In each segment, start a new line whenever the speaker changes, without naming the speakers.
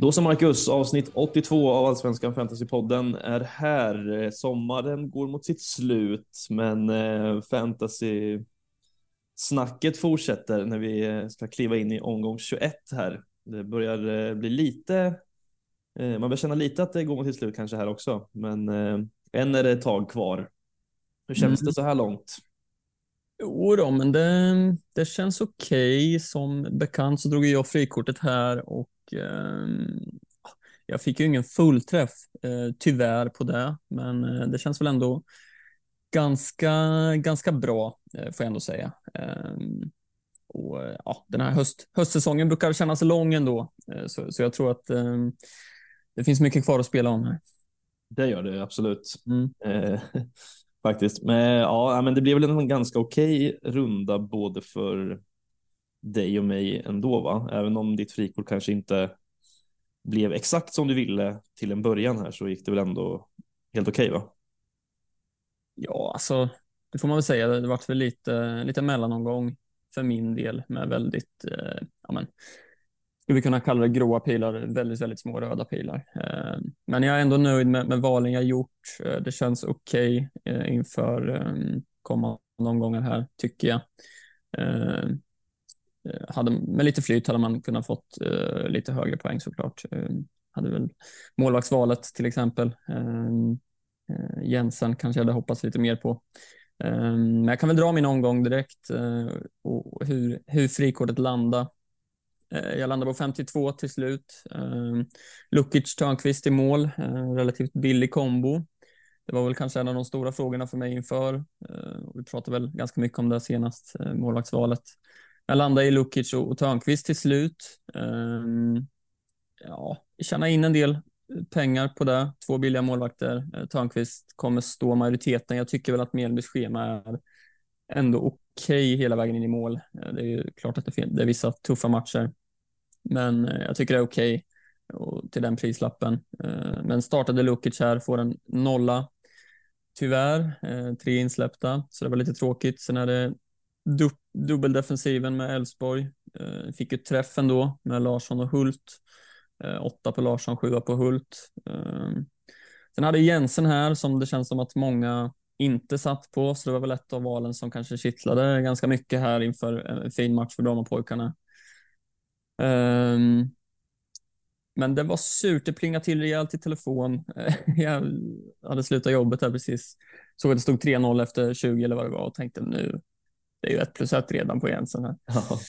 Då så Marcus, avsnitt 82 av Allsvenskan Fantasypodden är här. Sommaren går mot sitt slut, men eh, fantasy snacket fortsätter när vi eh, ska kliva in i omgång 21 här. Det börjar eh, bli lite, man börjar känna lite att det går mot sitt slut kanske här också, men än är det ett tag kvar. Hur känns mm. det så här långt?
Jo då, men det, det känns okej. Okay. Som bekant så drog jag frikortet här och eh, jag fick ju ingen fullträff eh, tyvärr på det, men eh, det känns väl ändå ganska, ganska bra eh, får jag ändå säga. Ehm, och, ja, den här höst, höstsäsongen brukar kännas lång ändå, eh, så, så jag tror att ehm, det finns mycket kvar att spela om här.
Det gör det absolut. Mm. Eh, faktiskt. Men, ja, men det blev väl en ganska okej runda både för dig och mig ändå, va? Även om ditt frikort kanske inte blev exakt som du ville till en början här så gick det väl ändå helt okej, va?
Ja, alltså det får man väl säga. Det var väl lite, lite mellanomgång för min del med väldigt, eh, ja men, skulle vi kunna kalla det gråa pilar, väldigt, väldigt små röda pilar. Eh, men jag är ändå nöjd med, med valen jag gjort. Eh, det känns okej okay, eh, inför eh, kommande omgångar här, tycker jag. Eh, Eh, hade, med lite flyt hade man kunnat fått eh, lite högre poäng såklart. Eh, hade väl målvaktsvalet till exempel. Jensen kanske jag hade hoppats lite mer på. Men jag kan väl dra min omgång direkt och hur, hur frikortet landar. Jag landar på 52 till slut. Lukic Törnqvist i mål, relativt billig kombo. Det var väl kanske en av de stora frågorna för mig inför. Vi pratade väl ganska mycket om det senast, målvaktsvalet. Jag landade i Lukic och Törnqvist till slut. Ehm, ja, tjäna in en del pengar på det. Två billiga målvakter. Eh, Törnqvist kommer stå majoriteten. Jag tycker väl att Mjällbys schema är ändå okej okay hela vägen in i mål. Eh, det är ju klart att det är vissa tuffa matcher. Men eh, jag tycker det är okej okay till den prislappen. Men startade Lukic här, får en nolla. Tyvärr, tre insläppta, så det var lite tråkigt. Sen är det dupp dubbeldefensiven med Elfsborg. Eh, fick ju träffen då med Larsson och Hult. Eh, åtta på Larsson, sjua på Hult. Eh, sen hade Jensen här som det känns som att många inte satt på, så det var väl ett av valen som kanske kittlade ganska mycket här inför en fin match för Brommapojkarna. Um, ehm, men det var surt, det plingade till rejält i telefon. Jag hade slutat jobbet här precis. Såg att det stod 3-0 efter 20 eller vad det var och tänkte nu, det är ju ett plus ett redan på Jensen här. Ja.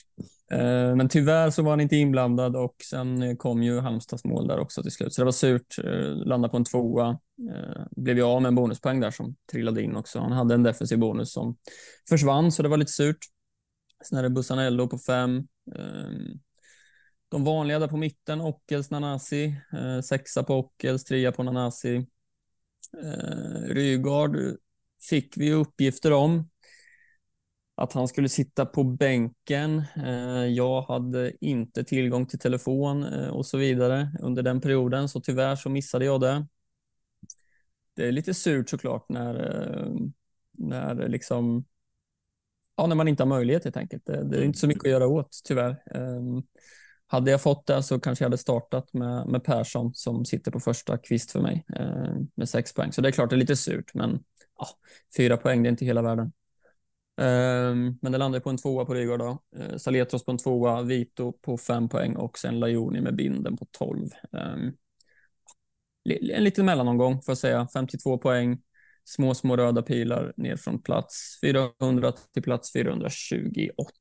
Ehm, men tyvärr så var han inte inblandad och sen kom ju Halmstads mål där också till slut. Så det var surt, eh, landa på en tvåa. Ehm, blev jag av med en bonuspoäng där som trillade in också. Han hade en defensiv bonus som försvann, så det var lite surt. Sen är det Bussanello på fem de vanliga där på mitten, Ockels, Nanasi, eh, sexa på Ockels, trea på Nanasi. Eh, Rygaard fick vi uppgifter om att han skulle sitta på bänken. Eh, jag hade inte tillgång till telefon eh, och så vidare under den perioden, så tyvärr så missade jag det. Det är lite surt såklart när, eh, när liksom Ja, när man inte har möjlighet helt enkelt. Det, det är inte så mycket att göra åt tyvärr. Ehm, hade jag fått det så kanske jag hade startat med, med Persson som sitter på första kvist för mig med sex poäng. Så det är klart det är lite surt, men ja, fyra poäng det är inte hela världen. Eh, men det landade på en tvåa på Rygaard då. Eh, Saletros på en tvåa, Vito på fem poäng och sen Lajoni med binden på tolv. Eh, en liten mellanomgång får jag säga. 52 poäng, små, små röda pilar ner från plats 400 till plats 428.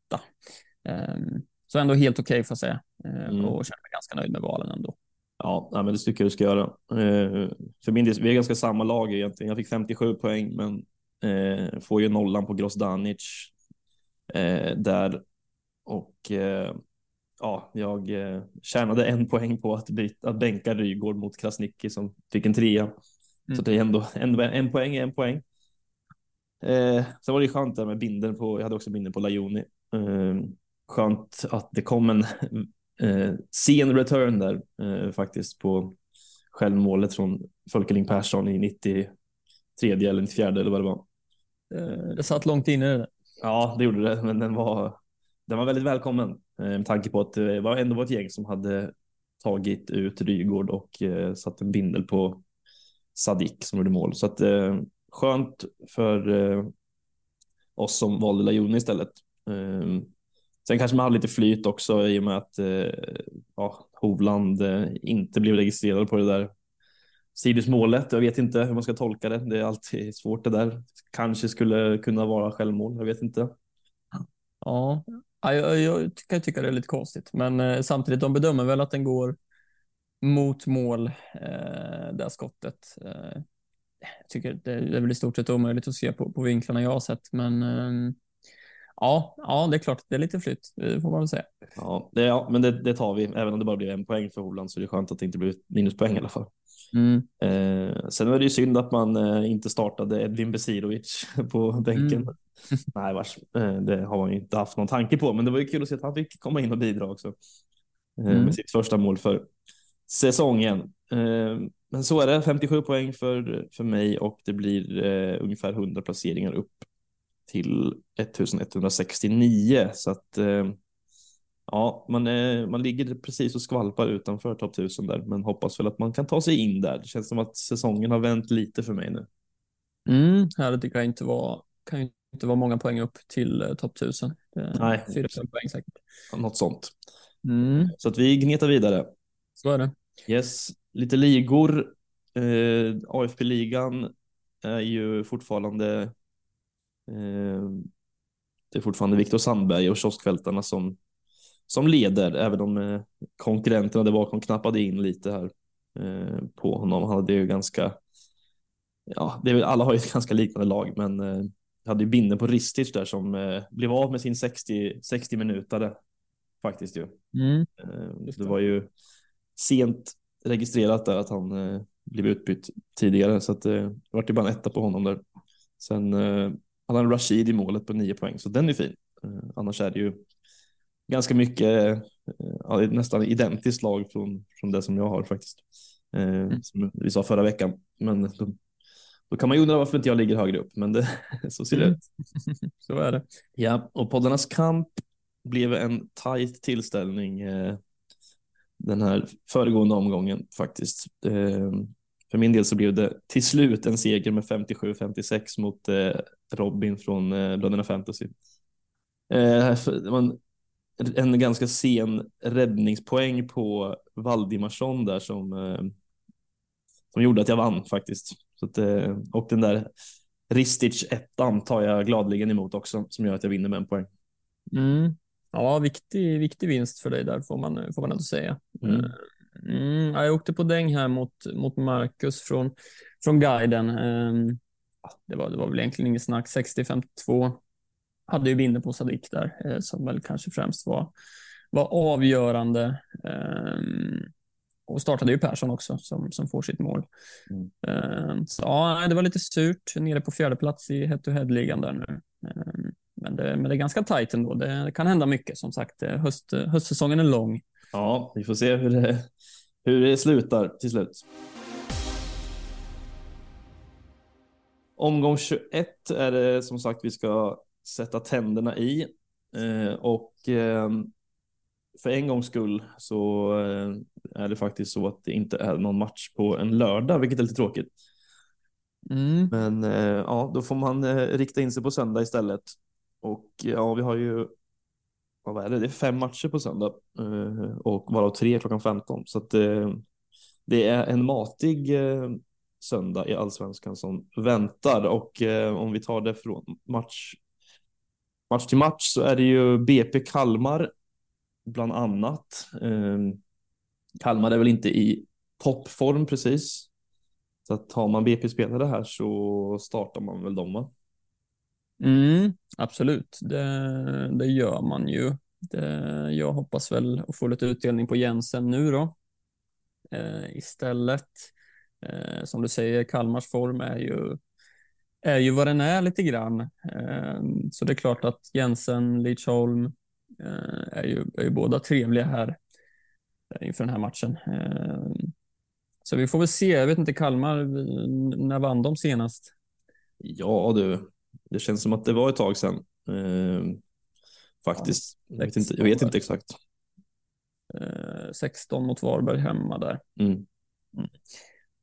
Um, så ändå helt okej okay, får jag säga. Mm. Och känner mig ganska nöjd med valen ändå.
Ja, men det tycker jag du ska göra. För min del, vi är ganska samma lag egentligen. Jag fick 57 poäng, men eh, får ju nollan på Grosdanic där. Och ja, jag tjänade en poäng på att, byta, att bänka Rygård mot Krasniqi som fick en trea. Mm. Så det är ändå, ändå en poäng är en poäng. Eh, sen var det skönt där med binden på, jag hade också binden på Lajoni. Eh, skönt att det kom en eh, sen return där eh, faktiskt på självmålet från Folkeling Persson i 93 eller 94 eller vad det var.
Eh, det satt långt inne. Det.
Ja, det gjorde det, men den var, den var väldigt välkommen eh, med tanke på att eh, det var ändå var ett gäng som hade tagit ut Rygård och satt en bindel på Sadik som gjorde mål. Så att skönt för oss som valde Lajoni istället. Sen kanske man hade lite flyt också i och med att ja, Hovland inte blev registrerad på det där sidosmålet. Jag vet inte hur man ska tolka det. Det är alltid svårt det där. Kanske skulle kunna vara självmål. Jag vet inte.
Ja, jag, jag kan tycka det är lite konstigt, men eh, samtidigt de bedömer väl att den går mot mål, eh, det skottet. Eh, jag tycker det är väl i stort sett omöjligt att se på, på vinklarna jag har sett, men eh, ja, ja, det är klart, det är lite flytt, får man väl säga.
Ja, det, ja men det, det, tar vi. Även om det bara blir en poäng för Hovland så är det skönt att det inte blir minuspoäng i alla fall.
Mm.
Eh, sen var det ju synd att man eh, inte startade Edvin Besirovic på bänken. Mm. Nej, vars, eh, det har man ju inte haft någon tanke på, men det var ju kul att se att han fick komma in och bidra också eh, mm. med sitt första mål för säsongen. Eh, men så är det, 57 poäng för, för mig och det blir eh, ungefär 100 placeringar upp till 1169 så att Ja, man, är, man ligger precis och skvalpar utanför topp 1000 där, men hoppas väl att man kan ta sig in där. Det känns som att säsongen har vänt lite för mig nu.
Mm, här det kan inte vara, kan ju inte vara många poäng upp till eh, topp 1000.
Nej,
fyra fem poäng säkert.
Något sånt.
Mm.
Så att vi gnetar vidare.
Så är det.
Yes, lite ligor. Eh, AFP-ligan är ju fortfarande eh, det är fortfarande Viktor Sandberg och kioskvältarna som som leder, även om eh, konkurrenterna där bakom knappade in lite här eh, på honom. Han hade ju ganska, ja, det är, alla har ju ett ganska liknande lag, men eh, hade ju binden på Ristic där som blev av med sin 60, 60 minuter faktiskt ju.
Mm.
Det var ju sent registrerat där att han blev utbytt tidigare så att det var ju bara en etta på honom där. Sen hade han Rashid i målet på nio poäng så den är fin. Annars är det ju ganska mycket, eh, ja, nästan identiskt lag från, från det som jag har faktiskt. Eh, mm. Som vi sa förra veckan. Men då, då kan man ju undra varför inte jag ligger högre upp, men det, så ser det mm. ut.
så är det.
Ja, och poddarnas kamp blev en tajt tillställning eh, den här föregående omgången faktiskt. Eh, för min del så blev det till slut en seger med 57-56 mot eh, Robin från eh, Bröderna Fantasy. Eh, man en ganska sen räddningspoäng på Valdimarsson där som, eh, som gjorde att jag vann faktiskt. Så att, eh, och den där Ristic ettan tar jag gladligen emot också som gör att jag vinner med en poäng.
Mm. Ja, viktig, viktig vinst för dig där får man, får man ändå säga. Mm. Eh, mm, jag åkte på däng här mot, mot Marcus från, från guiden. Det var, det var väl egentligen inget snack, 60-52 hade ju binden på Sadik där eh, som väl kanske främst var, var avgörande. Ehm, och startade ju Persson också som, som får sitt mål. Mm. Ehm, så ja, det var lite surt nere på fjärde plats i head-to-head-ligan där nu. Men det, men det är ganska tajt ändå. Det kan hända mycket som sagt. Höst, höstsäsongen är lång.
Ja, vi får se hur det, hur det slutar till slut. Omgång 21 är det som sagt vi ska sätta tänderna i. Eh, och eh, för en gångs skull så eh, är det faktiskt så att det inte är någon match på en lördag, vilket är lite tråkigt.
Mm.
Men ja, då får man rikta in sig på söndag istället. Och ja, vi har ju vad är det? det är fem matcher på söndag och varav tre klockan 15. Så att det är en matig söndag i allsvenskan som väntar och om vi tar det från match match till match så är det ju BP Kalmar bland annat. Ehm, Kalmar är väl inte i toppform precis. Så att har man BP-spelare här så startar man väl dem va?
Mm, absolut, det, det gör man ju. Det, jag hoppas väl att få lite utdelning på Jensen nu då. Eh, istället, eh, som du säger, Kalmars form är ju är ju vad den är lite grann. Ehm, så det är klart att Jensen, Lidsholm eh, är ju, är ju båda trevliga här eh, inför den här matchen. Så vi får väl se. Jag vet inte, Kalmar, när vann de senast?
Ja du, det känns som att det var ett tag sedan. Faktiskt. Ja, jag, vet inte, jag vet inte exakt.
Eh, 16 mot Varberg hemma där.
Mm.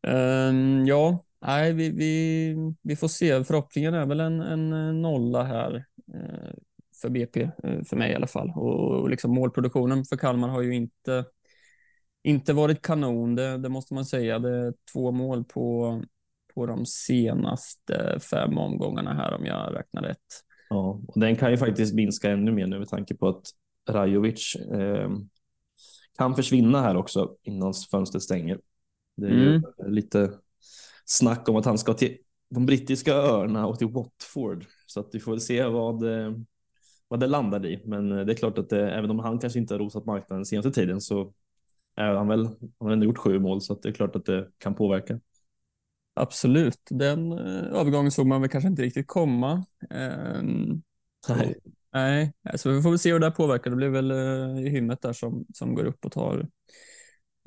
Um, ja, nej, vi, vi, vi får se. Förhoppningen är väl en, en nolla här eh, för BP, eh, för mig i alla fall. Och, liksom målproduktionen för Kalmar har ju inte, inte varit kanon, det, det måste man säga. Det är två mål på, på de senaste fem omgångarna här om jag räknar rätt.
Ja, och den kan ju faktiskt minska ännu mer nu med tanke på att Rajovic eh, kan försvinna här också innan fönstret stänger. Det är mm. ju lite snack om att han ska till de brittiska öarna och till Watford så att vi får väl se vad, eh, vad det landar i. Men det är klart att det, även om han kanske inte har rosat marknaden senaste tiden så är han väl, han har ändå gjort sju mål så att det är klart att det kan påverka.
Absolut, den eh, övergången såg man väl kanske inte riktigt komma. Um, nej. Nej, så vi får väl se hur det påverkar. Det blir väl uh, hymmet där som, som går upp och tar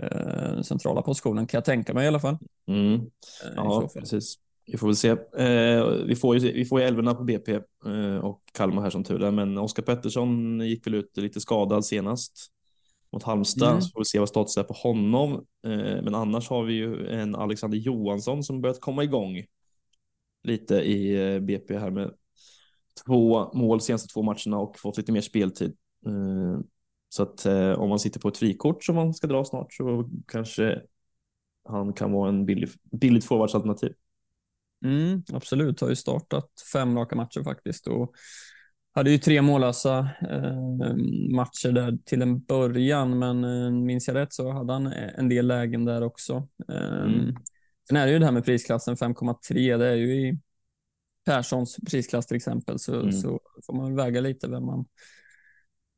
uh, centrala positionen kan jag tänka mig i alla fall.
Mm. Uh, ja, precis. Vi får väl se. Eh, vi, får ju, vi får ju älvorna på BP eh, och Kalmar här som tur är, men Oskar Pettersson gick väl ut lite skadad senast mot Halmstad, mm. så får vi se vad status är på honom. Eh, men annars har vi ju en Alexander Johansson som börjat komma igång lite i eh, BP här med två mål senaste två matcherna och fått lite mer speltid. Eh, så att om man sitter på ett frikort som man ska dra snart så kanske han kan vara en billig, billigt forwardsalternativ.
Mm, absolut, har ju startat fem raka matcher faktiskt och hade ju tre mållösa eh, matcher där till en början, men eh, minns jag rätt så hade han en del lägen där också. Eh, mm. Sen är det ju det här med prisklassen 5,3. Det är ju i Perssons prisklass till exempel, så, mm. så får man väga lite vem man...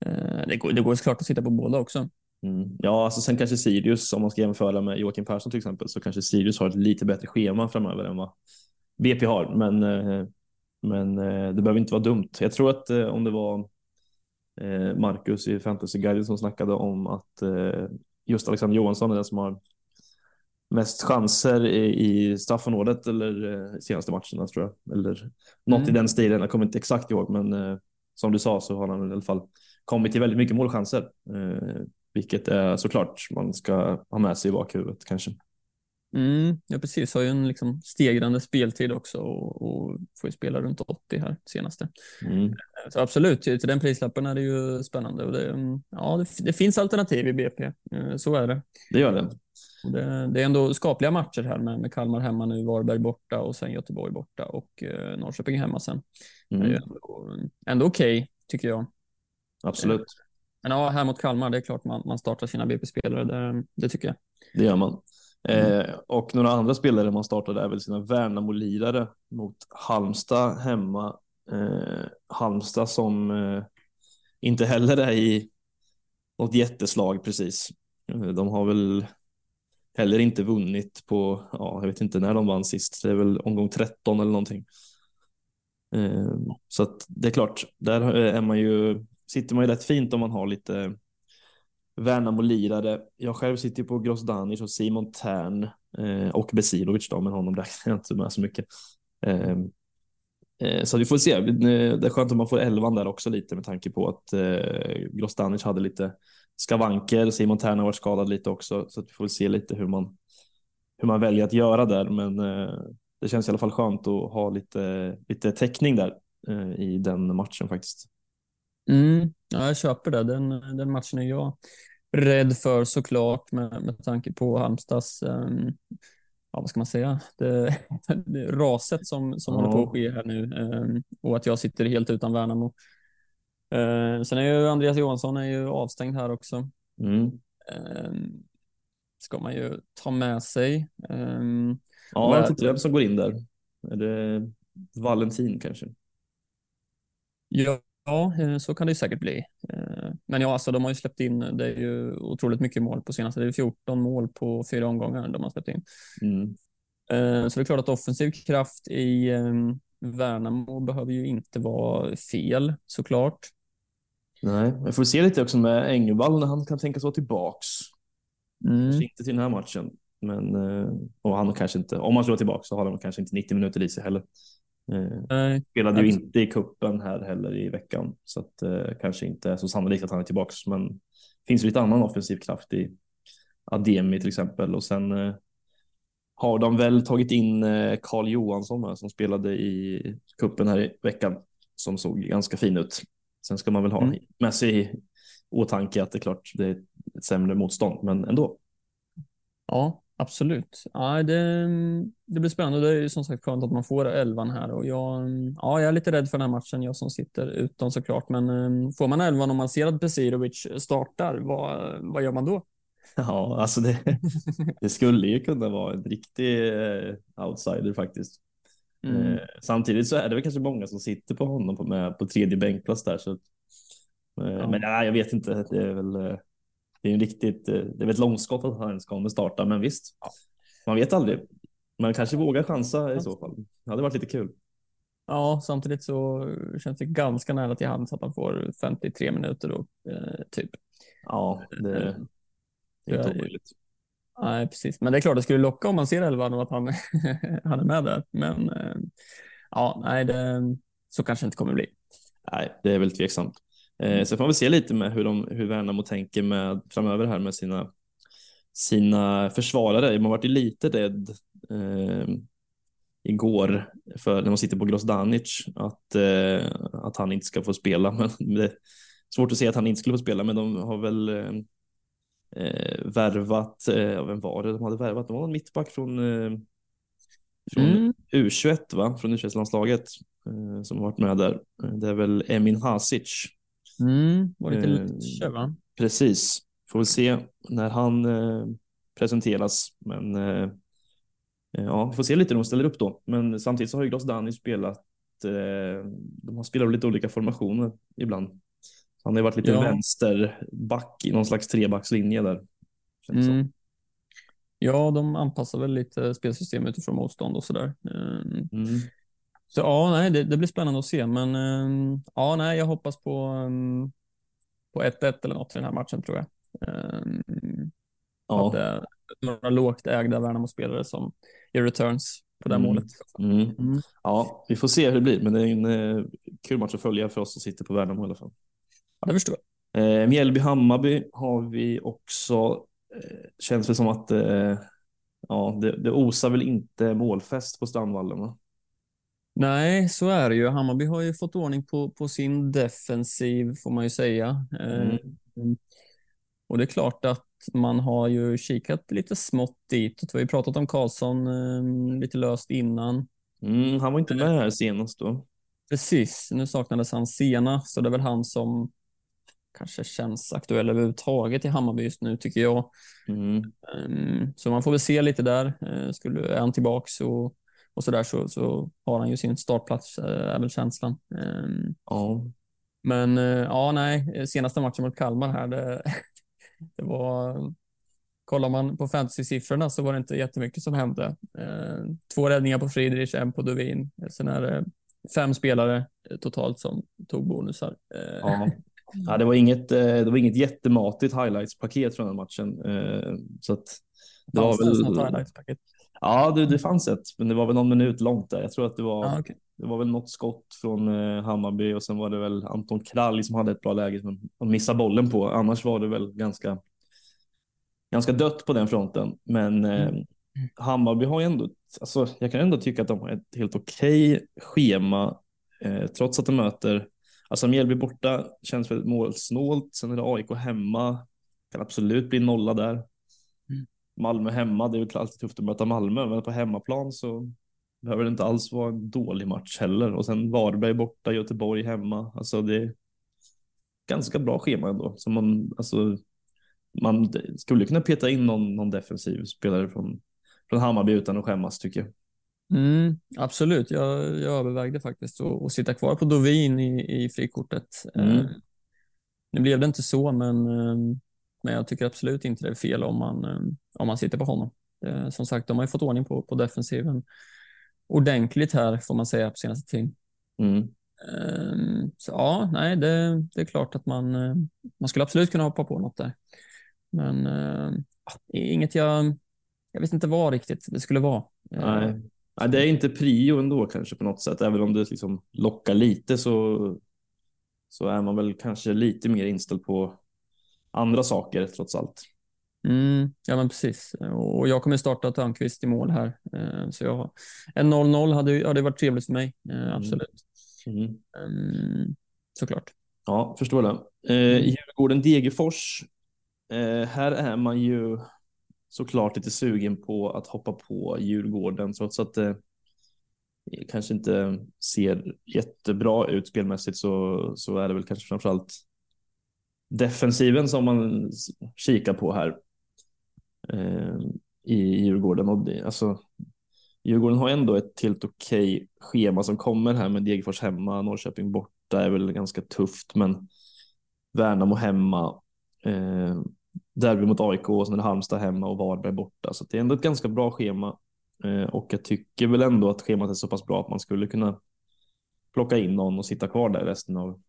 Eh, det, går, det går såklart att sitta på båda också.
Mm. Ja, alltså sen kanske Sirius, om man ska jämföra med Joakim Persson till exempel, så kanske Sirius har ett lite bättre schema framöver än vad BP har. Men eh, men eh, det behöver inte vara dumt. Jag tror att om det var Marcus i Fantasy Guide som snackade om att just Alexander Johansson är den som har mest chanser i, straffområdet eller senaste matcherna tror jag. Eller något mm. i den stilen. Jag kommer inte exakt ihåg, men som du sa så har han i alla fall kommit till väldigt mycket målchanser. Eh, vilket är såklart man ska ha med sig i bakhuvudet kanske.
Mm, ja, precis. Har ju en liksom stegrande speltid också och, och får ju spela runt 80 här senaste. Mm. Så absolut, till den prislappen är det ju spännande och det, ja, det, det finns alternativ i BP. Eh, så är det.
Det gör det.
Det, det, är ändå skapliga matcher här med, med Kalmar hemma nu, Varberg borta och sen Göteborg borta och eh, Norrköping hemma sen. Mm. Det är ändå, ändå okej, okay, tycker jag.
Absolut. Eh,
men ja, här mot Kalmar, det är klart man, man startar sina BP-spelare, det, det tycker jag.
Det gör man. Mm. Eh, och några andra spelare man startade är väl sina Värnamo-lirare mot Halmstad hemma. Eh, Halmstad som eh, inte heller är i något jätteslag precis. Eh, de har väl heller inte vunnit på, ja, jag vet inte när de vann sist. Det är väl omgång 13 eller någonting. Eh, så att det är klart, där är man ju, sitter man ju rätt fint om man har lite Värnamo-lirare. Jag själv sitter på Grosdanic och Simon Tern eh, och Besilovic då, men honom räknar jag inte med så mycket. Eh, eh, så vi får se. Eh, det är skönt om man får elvan där också lite med tanke på att eh, Grosdanic hade lite skavanker. Simon Tern har varit skadad lite också, så vi får se lite hur man hur man väljer att göra där. Men eh, det känns i alla fall skönt att ha lite, lite täckning där eh, i den matchen faktiskt.
Mm, ja, jag köper det. Den, den matchen är jag rädd för såklart med, med tanke på Halmstads, um, ja vad ska man säga, det, det raset som, som ja. håller på att ske här nu um, och att jag sitter helt utan Värnamo. Uh, sen är ju Andreas Johansson är ju avstängd här också. Mm. Um, ska man ju ta med sig. Um,
ja, jag vet inte vem som går in där. Är det Valentin kanske?
Ja, Ja, eh, så kan det säkert bli. Eh, men ja, alltså de har ju släppt in, det är ju otroligt mycket mål på senaste. Det är 14 mål på fyra omgångar de har släppt in. Mm. Eh, så det är klart att offensiv kraft i ehm, Värnamo behöver ju inte vara fel såklart.
Nej, vi får se lite också med Engvall när han kan tänkas vara tillbaks. Mm. Inte till den här matchen, men och han kanske inte, om han vara tillbaka så har han kanske inte 90 minuter i sig heller. Eh, spelade ju inte i kuppen här heller i veckan så att eh, kanske inte så sannolikt att han är tillbaka. Men finns lite annan offensiv kraft i Ademi till exempel och sen eh, har de väl tagit in eh, Karl Johansson här, som spelade i kuppen här i veckan som såg ganska fin ut. Sen ska man väl ha mm. med sig i åtanke att det är klart det är ett sämre motstånd, men ändå.
Ja, absolut. Ja, det, det blir spännande. Det är som sagt skönt att man får elvan här och jag, ja, jag är lite rädd för den här matchen, jag som sitter utan såklart. Men um, får man elvan och man ser att Besirovic startar, vad, vad gör man då?
Ja, alltså det, det skulle ju kunna vara en riktig eh, outsider faktiskt. Mm. Eh, samtidigt så är det väl kanske många som sitter på honom på, med, på tredje bänkplats där. Så, eh, ja. Men nej, jag vet inte. Det är väl det är en riktigt, eh, det är ett långskott att han kommer starta, men visst, man vet aldrig. Man kanske vågar chansa i så fall. Det hade varit lite kul.
Ja, samtidigt så känns det ganska nära till hands att han får 53 minuter då, eh, typ.
Ja, det, det är inte omöjligt.
Nej, precis. Men det är klart, det skulle locka om man ser elvan och att han, han är med där. Men eh, ja, nej, det, så kanske det inte kommer bli.
Nej, det är väl tveksamt. Eh, sen får man väl se lite med hur, de, hur Värnamo tänker med framöver här med sina, sina försvarare. Man varit lite rädd eh, igår för när man sitter på Grozdanic att, eh, att han inte ska få spela. Men det är svårt att säga att han inte skulle få spela, men de har väl eh, eh, värvat, eh, vem var det de hade värvat? De var en mittback från, eh, från mm. U21, va? från U21-landslaget eh, som har varit med där. Det är väl Emin Hasic.
Mm, var lite eh, Lecce, va?
Precis, får vi se när han eh, presenteras. Men eh, ja, vi får se lite hur de ställer upp då. Men samtidigt så har ju Grosdani spelat, eh, de har spelat lite olika formationer ibland. Han har varit lite ja. vänsterback i någon slags trebackslinje där.
Mm. Ja, de anpassar väl lite spelsystemet utifrån motstånd och sådär. Ehm, mm. Så ja, nej, det, det, blir spännande att se, men um, ja, nej, jag hoppas på um, på 1-1 eller något i den här matchen tror jag. Um, ja. Att det är några lågt ägda Värnamo-spelare som gör returns på det mm. målet.
Mm. Mm. Ja, vi får se hur det blir, men det är en uh, kul match att följa för oss som sitter på Värnamo i alla fall.
Ja, det förstår
jag. Eh, Mjällby-Hammarby har vi också. Eh, känns det som att eh, ja, det, det osar väl inte målfest på Strandvallen? Va?
Nej, så är det ju. Hammarby har ju fått ordning på, på sin defensiv får man ju säga. Mm. Eh, och det är klart att man har ju kikat lite smått dit. Vi har ju pratat om Karlsson eh, lite löst innan.
Mm, han var inte med här senast då.
Precis, nu saknades han senast, så det är väl han som kanske känns aktuell överhuvudtaget i Hammarby just nu tycker jag. Mm. Um, så man får väl se lite där. Uh, skulle, är han tillbaks och, och så där så, så har han ju sin startplats, uh, är väl känslan. Um,
ja.
Men uh, ja, nej, senaste matchen mot Kalmar här, det, det var Kollar man på fantasy-siffrorna så var det inte jättemycket som hände. två räddningar på Friedrich, en på Dovin. Sen är det fem spelare totalt som tog bonusar.
Ja. Ja, det var inget, eh, det var inget jättematigt highlights-paket från den matchen. Eh, så att
det fanns var väl... highlights-paket?
Ja, det, det fanns ett, men det var väl någon minut långt där. Jag tror att det var, ah, okay. det var väl något skott från eh, Hammarby och sen var det väl Anton Kralj som hade ett bra läge som de missade bollen på. Annars var det väl ganska, ganska dött på den fronten. Men mm. Hammarby har ju ändå, alltså, jag kan ändå tycka att de har ett helt okej okay schema eh, trots att de möter Alltså Mjällby borta känns väldigt målsnålt. Sen är det AIK hemma. Kan absolut bli nolla där. Malmö hemma. Det är väl alltid tufft att möta Malmö, men på hemmaplan så behöver det inte alls vara en dålig match heller. Och sen Varberg borta, Göteborg hemma. Alltså det är ganska bra schema ändå. Så man, alltså, man skulle kunna peta in någon, någon defensiv spelare från, från Hammarby utan att skämmas tycker jag.
Mm, absolut, jag, jag övervägde faktiskt att, att sitta kvar på Dovin i, i frikortet. Mm. Eh, nu blev det inte så, men, eh, men jag tycker absolut inte det är fel om man, eh, om man sitter på honom. Eh, som sagt, de har ju fått ordning på, på defensiven ordentligt här får man säga på senaste tiden. Mm. Eh, så ja, nej, det, det, är klart att man, eh, man skulle absolut kunna hoppa på något där. Men inget jag, jag vet inte vad riktigt det skulle vara.
Nej. Ja, det är inte prio ändå kanske på något sätt, även om det liksom lockar lite så, så är man väl kanske lite mer inställd på andra saker trots allt.
Mm, ja, men precis. Och jag kommer starta Törnqvist i mål här. Eh, så jag, en 0-0 hade, hade varit trevligt för mig. Eh, absolut. Mm. Mm. Såklart.
Ja, förstår det. Eh, mm. Djurgården-Degerfors. Eh, här är man ju såklart lite sugen på att hoppa på Djurgården trots att det kanske inte ser jättebra ut spelmässigt så, så är det väl kanske framförallt defensiven som man kikar på här eh, i Djurgården. Och det, alltså, Djurgården har ändå ett helt okej okay schema som kommer här med Degerfors hemma, Norrköping borta är väl ganska tufft, men Värnamo hemma, eh, derby mot AIK och sen är det Halmstad hemma och Varberg borta. Så det är ändå ett ganska bra schema eh, och jag tycker väl ändå att schemat är så pass bra att man skulle kunna plocka in någon och sitta kvar där resten av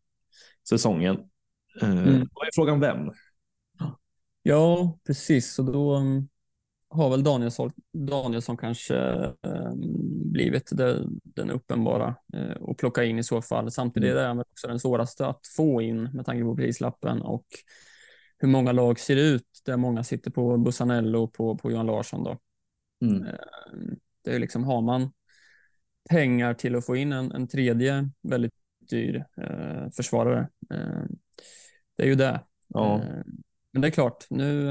säsongen. Eh, mm. Då är frågan vem?
Ja, precis. Och då mm, har väl Danielsson, Danielsson kanske eh, blivit det, den uppenbara eh, att plocka in i så fall. Samtidigt mm. är han också den svåraste att få in med tanke på prislappen och hur många lag ser ut där många sitter på Bussanello och på, på Johan Larsson. Då. Mm. Eh, det är liksom, har man pengar till att få in en, en tredje väldigt dyr eh, försvarare. Eh, det är ju det. Ja. Eh, men det är klart, nu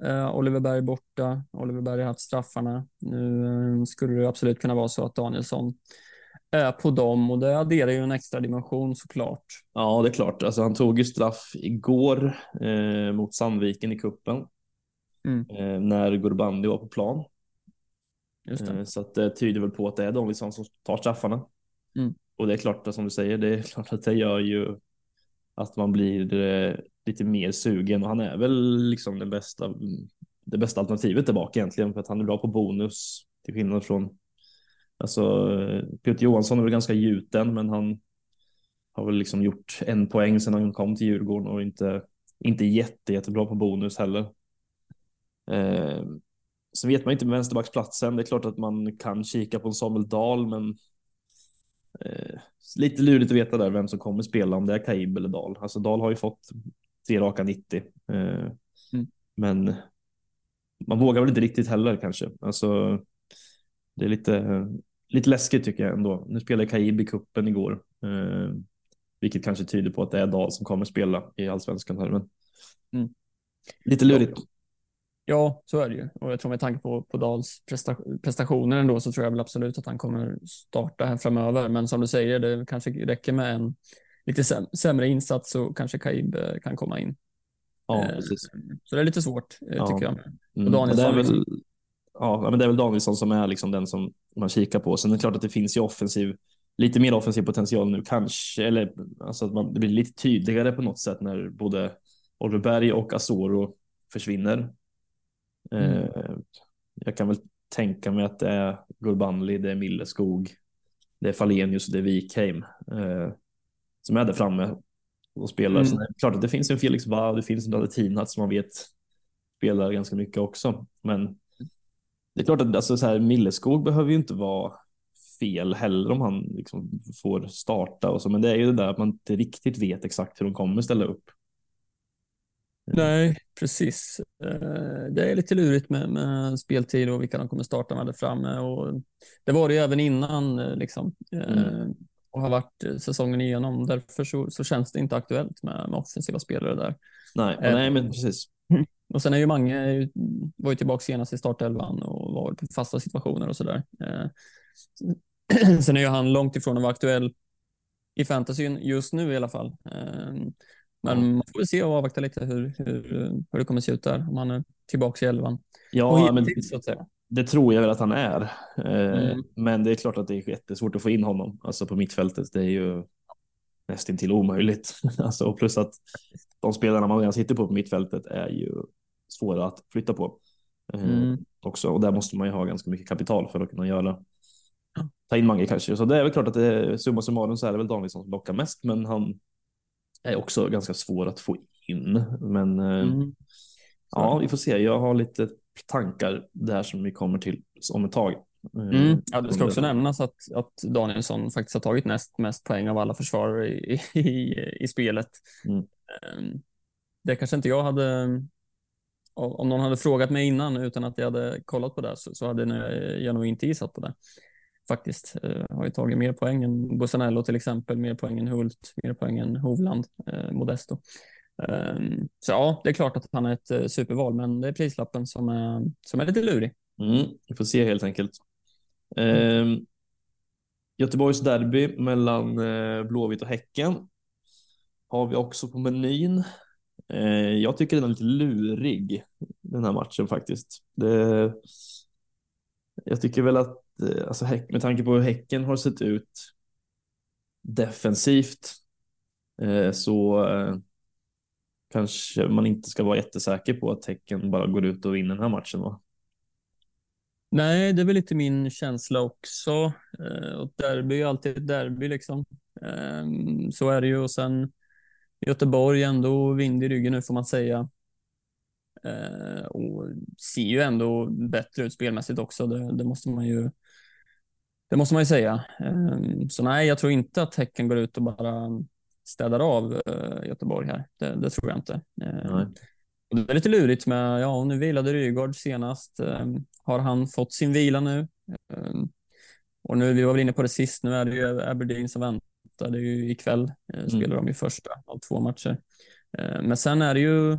är eh, Oliver Berg borta. Oliver Berg har haft straffarna. Nu eh, skulle det absolut kunna vara så att Danielsson är på dem och det adderar ju en extra dimension såklart.
Ja, det är klart. Alltså, han tog ju straff igår eh, mot Sandviken i kuppen mm. eh, när Gurbandi var på plan. Eh, så att det tyder väl på att det är Danielsson som tar straffarna. Mm. Och det är klart, som du säger, det är klart att det gör ju att man blir eh, lite mer sugen och han är väl liksom den bästa, det bästa alternativet tillbaka egentligen för att han är bra på bonus till skillnad från alltså Peter Johansson är väl ganska gjuten men han har väl liksom gjort en poäng sedan han kom till Djurgården och inte inte jätte, jättebra på bonus heller. Eh, så vet man inte med vänsterbacksplatsen. Det är klart att man kan kika på en Samuel Dahl, men eh, lite lurigt att veta där vem som kommer spela, om det är Kaib eller Dahl. Alltså Dahl har ju fått tre raka 90. Eh, mm. Men man vågar väl inte riktigt heller kanske. Alltså, det är lite, lite läskigt tycker jag ändå. Nu spelade Kaib i kuppen igår, eh, vilket kanske tyder på att det är Dahl som kommer spela i allsvenskan. Här, men mm. Lite lurigt.
Ja, så är det ju. Och jag tror med tanke på, på Dals prestationer ändå så tror jag väl absolut att han kommer starta här framöver. Men som du säger, det kanske räcker med en lite sämre insats så kanske Kaib eh, kan komma in.
Ja, eh, precis.
Så det är lite svårt eh, ja. tycker jag.
Mm. Danielsson, det är väl, ja, men det är väl Danielsson som är liksom den som man kikar på. Sen är det klart att det finns ju offensiv, lite mer offensiv potential nu kanske, eller alltså att man, det blir lite tydligare på något sätt när både Oliver Berg och Asoro försvinner. Mm. Jag kan väl tänka mig att det är Gurbanli, det är Milleskog, det är Falenius och det är Wikheim som är där framme och spelar. Mm. Så det är klart att det finns en Felix Wow, det finns en Latinat som man vet spelar ganska mycket också. Men det är klart att alltså, så här, Milleskog behöver ju inte vara fel heller om han liksom får starta och så. Men det är ju det där att man inte riktigt vet exakt hur de kommer ställa upp.
Nej, precis. Eh, det är lite lurigt med, med speltid och vilka de kommer starta med där framme. Och det var det ju även innan. Eh, liksom. Mm. Eh, och har varit eh, säsongen igenom. Därför så, så känns det inte aktuellt med, med offensiva spelare där.
Nej, eh, nej men precis.
Och sen är ju Mange var ju tillbaka senast i startelvan och var på fasta situationer och sådär. Eh, sen är ju han långt ifrån att vara aktuell i fantasyn just nu i alla fall. Eh, men man får väl se och avvakta lite hur, hur, hur det kommer se ut där om han är tillbaka i elvan.
Ja, men säga det tror jag väl att han är. Eh, mm. Men det är klart att det är jättesvårt att få in honom alltså på mittfältet. Det är ju nästintill omöjligt. alltså, och plus att de spelarna man redan sitter på på mittfältet är ju svåra att flytta på. Eh, mm. också. Och där måste man ju ha ganska mycket kapital för att kunna göra. Ta in Mange kanske. Så det är väl klart att det summa summarum så är det väl Danielsson som lockar mest. Men han är också ganska svår att få in. Men eh, mm. ja, vi får se. Jag har lite tankar där som vi kommer till om ett tag.
Eh, mm. Ja, det ska också nämnas att, att Danielsson faktiskt har tagit näst mest poäng av alla försvarare i, i, i spelet. Mm. Um, det kanske inte jag hade om någon hade frågat mig innan utan att jag hade kollat på det så, så hade jag nog inte gissat på det. Faktiskt. Uh, har ju tagit mer poäng än Bussanello till exempel, mer poäng än Hult, mer poäng än Hovland, uh, Modesto. Um, så ja, det är klart att han är ett uh, superval, men det är prislappen som är, som är lite lurig.
Mm, vi får se helt enkelt. Um, Göteborgs derby mellan Blåvitt och Häcken har vi också på menyn. Eh, jag tycker den är lite lurig, den här matchen faktiskt. Det, jag tycker väl att, eh, Eh, alltså, med tanke på hur Häcken har sett ut defensivt eh, så eh, kanske man inte ska vara jättesäker på att Häcken bara går ut och vinner den här matchen. Va?
Nej, det är väl lite min känsla också. Eh, och derby är alltid ett derby liksom. Ehm, så är det ju och sen Göteborg ändå vind i ryggen nu får man säga. Eh, och ser ju ändå bättre ut spelmässigt också. Det, det måste man ju det måste man ju säga. Eh, så nej, jag tror inte att Häcken går ut och bara städar av eh, Göteborg här. Det, det, tror jag inte. Eh, det är lite lurigt med, ja, nu vilade Rygaard senast. Eh, har han fått sin vila nu? Och nu, vi var väl inne på det sist, nu är det ju Aberdeen som väntar det är ju ikväll, eh, mm. spelar de ju första av två matcher. Men sen är det ju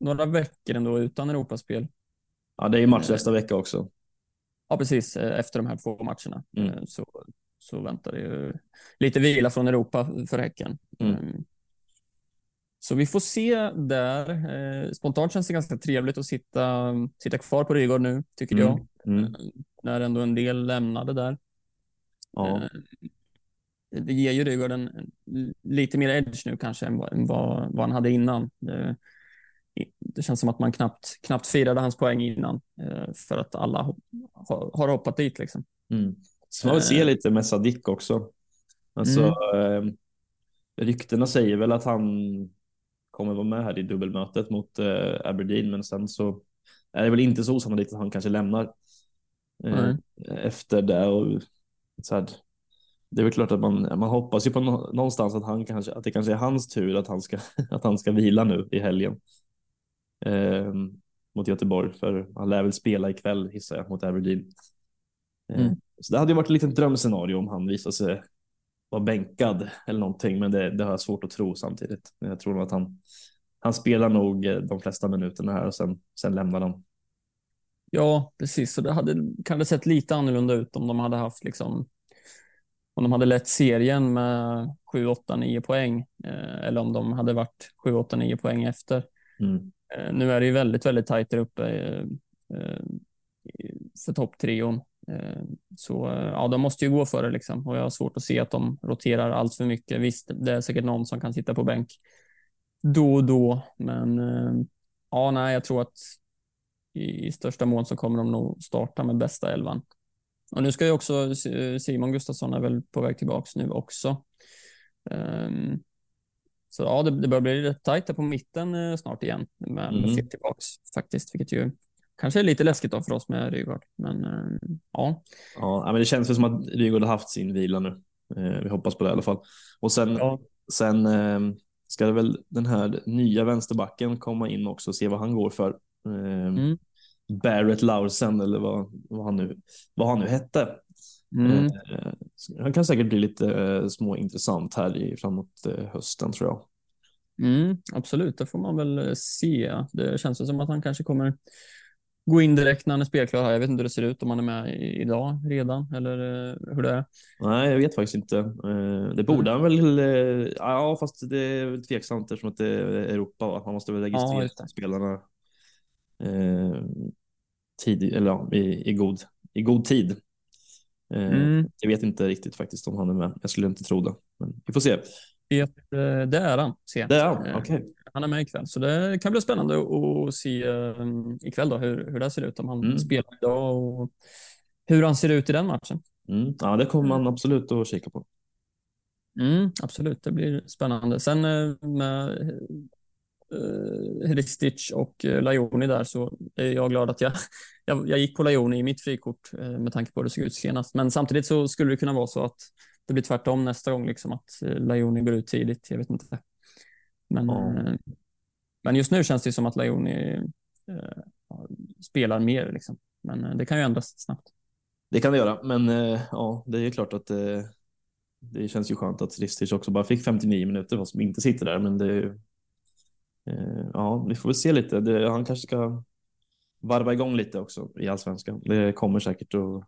några veckor ändå utan Europaspel.
Ja, det är ju match nästa vecka också.
Ja, precis. Efter de här två matcherna mm. så, så väntar det ju lite vila från Europa för Häcken. Mm. Så vi får se där. Spontant känns det ganska trevligt att sitta, sitta kvar på Rygård nu, tycker mm. jag. Mm. När ändå en del lämnade där. Ja det ger ju Rygaard en, lite mer edge nu kanske än vad, vad, vad han hade innan. Det, det, känns som att man knappt, knappt firade hans poäng innan eh, för att alla har, har hoppat dit. Liksom.
Mm. Så man vill se eh. lite med Sadik också. Alltså, mm. eh, ryktena säger väl att han kommer vara med här i dubbelmötet mot Aberdeen, men sen så är det väl inte så osannolikt att han kanske lämnar eh, efter det. Och, så här, det är väl klart att man, man hoppas ju på någonstans att, han kanske, att det kanske är hans tur att han ska, att han ska vila nu i helgen eh, mot Göteborg, för han lär väl spela ikväll gissar jag mot Aberdeen. Eh, mm. Så det hade ju varit ett litet drömscenario om han visar sig vara bänkad eller någonting, men det, det har jag svårt att tro samtidigt. Jag tror nog att han, han spelar nog eh, de flesta minuterna här och sen, sen lämnar de.
Ja, precis. Så det hade kan det sett lite annorlunda ut om de hade haft liksom om de hade lett serien med 7, 8, 9 poäng eh, eller om de hade varit 7, 8, 9 poäng efter. Mm. Eh, nu är det ju väldigt, väldigt tajt där uppe eh, eh, för topptrion. Så ja, de måste ju gå för det liksom och jag har svårt att se att de roterar allt för mycket. Visst, det är säkert någon som kan sitta på bänk då och då, men ja, nej, jag tror att i, i största mån så kommer de nog starta med bästa elvan. Och nu ska ju också Simon Gustafsson är väl på väg tillbaks nu också. Um, så ja, det, det börjar bli rätt tajt på mitten uh, snart igen med, mm. med tillbaks faktiskt, vilket ju kanske är lite läskigt då för oss med Rygaard. Men uh, ja.
Ja, men det känns väl som att Rygaard har haft sin vila nu. Uh, vi hoppas på det i alla fall. Och sen, ja. sen ehm, ska det väl den här nya vänsterbacken komma in också och se vad han går för. Ehm, mm. Barrett Laursen eller vad, vad, han, nu, vad han nu hette. Mm. Eh, han kan säkert bli lite eh, småintressant här i, framåt eh, hösten tror jag.
Mm, absolut, det får man väl se. Det känns som att han kanske kommer gå in direkt när han är spelklar. Jag vet inte hur det ser ut om han är med idag redan eller hur det är.
Nej, jag vet faktiskt inte. Det borde han väl. Ja, fast det är tveksamt eftersom att det är Europa. Man måste väl registrera ja, spelarna tid, eller ja, i, i, god, i god tid. Eh, mm. Jag vet inte riktigt faktiskt om han är med. Jag skulle inte tro det, men vi får se.
Det är han. Se.
Det är han, eh, okay.
Han är med ikväll, så det kan bli spännande att se ikväll då, hur, hur det ser ut, om han mm. spelar idag och hur han ser ut i den matchen.
Mm. Ja, det kommer man absolut att kika på.
Mm, absolut, det blir spännande. Sen med eh, Hristic och eh, Lajoni där så är jag glad att jag, jag, jag gick på Lajoni i mitt frikort eh, med tanke på hur det såg ut senast. Men samtidigt så skulle det kunna vara så att det blir tvärtom nästa gång, liksom att eh, Lajoni går ut tidigt. Jag vet inte. Men ja. Men just nu känns det som att Leoni eh, spelar mer, liksom. men eh, det kan ju ändras snabbt.
Det kan det göra, men ja, det är klart att det känns ju skönt att Ristic också bara fick 59 minuter fast som inte sitter där, men det ja, vi får väl se lite. Det, han kanske ska varva igång lite också i allsvenskan. Det kommer säkert att,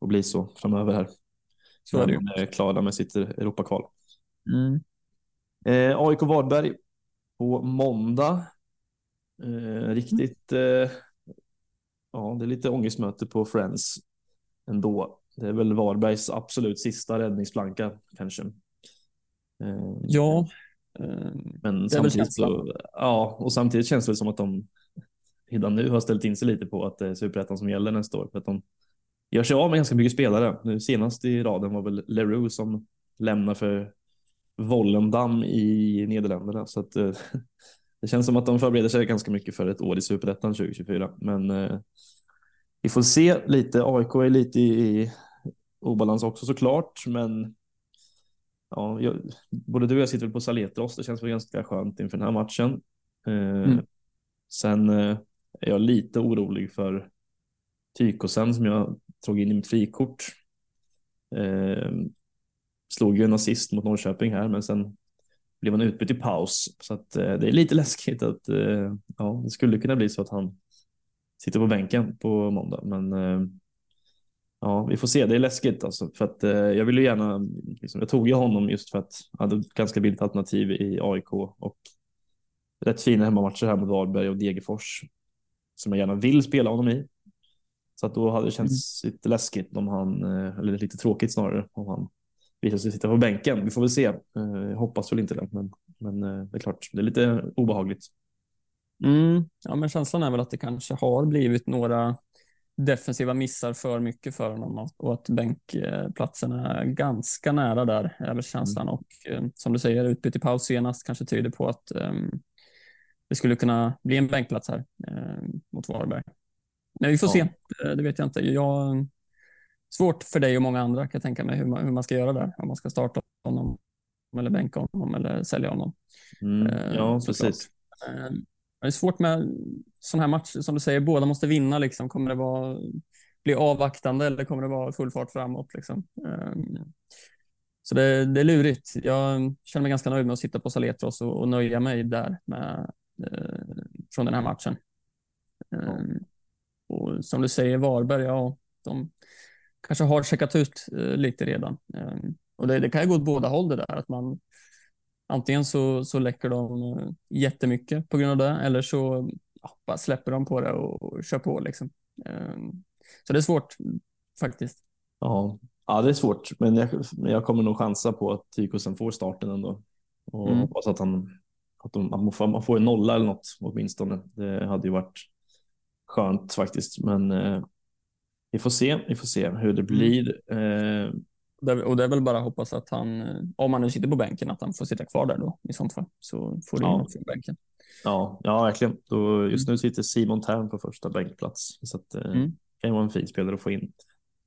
att bli så framöver här. Så är det ju. är klara med sitt Europakval. Mm. Eh, AIK Varberg på måndag. Eh, riktigt, eh, ja, det är lite ångestmöte på Friends ändå. Det är väl Varbergs absolut sista räddningsplanka kanske.
Eh, ja,
eh, men samtidigt så, ja, och samtidigt känns det som att de redan nu har ställt in sig lite på att det är superettan som gäller nästa år för att de gör sig av med ganska mycket spelare. Nu senast i raden var väl Leroux som lämnar för Volendam i Nederländerna så att eh, det känns som att de förbereder sig ganska mycket för ett år i superettan 2024. Men eh, vi får se lite. AIK är lite i, i obalans också såklart, men ja, jag, både du och jag sitter på Saletros. Det känns väl ganska skönt inför den här matchen. Eh, mm. Sen eh, är jag lite orolig för Tykosen som jag tog in i mitt frikort. Eh, slog ju en assist mot Norrköping här, men sen blev han utbytt i paus. Så att, eh, det är lite läskigt att eh, ja, det skulle kunna bli så att han sitter på bänken på måndag. Men eh, ja, vi får se. Det är läskigt alltså. För att eh, jag vill ju gärna, liksom, jag tog ju honom just för att han hade ett ganska billigt alternativ i AIK och rätt fina hemmamatcher här mot Varberg och Degerfors som jag gärna vill spela honom i. Så att då hade det känts mm. lite läskigt om han, eh, eller lite tråkigt snarare, om han visar sig sitta på bänken. Vi får väl se. Eh, jag hoppas väl inte det, men, men eh, det är klart, det är lite obehagligt.
Mm. Ja, men känslan är väl att det kanske har blivit några defensiva missar för mycket för honom och att bänkplatsen är ganska nära där, är väl känslan. Mm. Och som du säger, utbyte i paus senast kanske tyder på att um, det skulle kunna bli en bänkplats här eh, mot Varberg. Men vi får ja. se, det, vet jag inte. Jag, svårt för dig och många andra kan jag tänka mig hur man, hur man ska göra där. Om man ska starta honom eller bänka honom eller sälja honom.
Mm, eh, ja, precis.
Det är svårt med sådana här matcher, som du säger, båda måste vinna. Liksom. Kommer det vara, bli avvaktande eller kommer det vara full fart framåt? Liksom? Ehm, så det, det, är lurigt. Jag känner mig ganska nöjd med att sitta på Saletros och, och nöja mig där med, eh, från den här matchen. Eh, och som du säger, Varberg, ja, de kanske har checkat ut eh, lite redan. Eh, och det, det, kan ju gå åt båda håll det där, att man antingen så, så läcker de eh, jättemycket på grund av det, eller så ja, släpper de på det och, och kör på liksom. Eh, så det är svårt faktiskt.
Ja, ja det är svårt, men jag, jag kommer nog chansa på att Tykosen får starten ändå och mm. hoppas att han att, de, att man, får, man får en nolla eller något åtminstone. Det hade ju varit skönt faktiskt, men eh, vi får se. Vi får se hur det mm. blir. Eh,
och det är väl bara att hoppas att han, eh, om han nu sitter på bänken, att han får sitta kvar där då i sånt fall. Så får du ja. från bänken.
Ja, ja verkligen. Då, just mm. nu sitter Simon Tern på första bänkplats, så att, eh, mm. kan vara en fin spelare att få in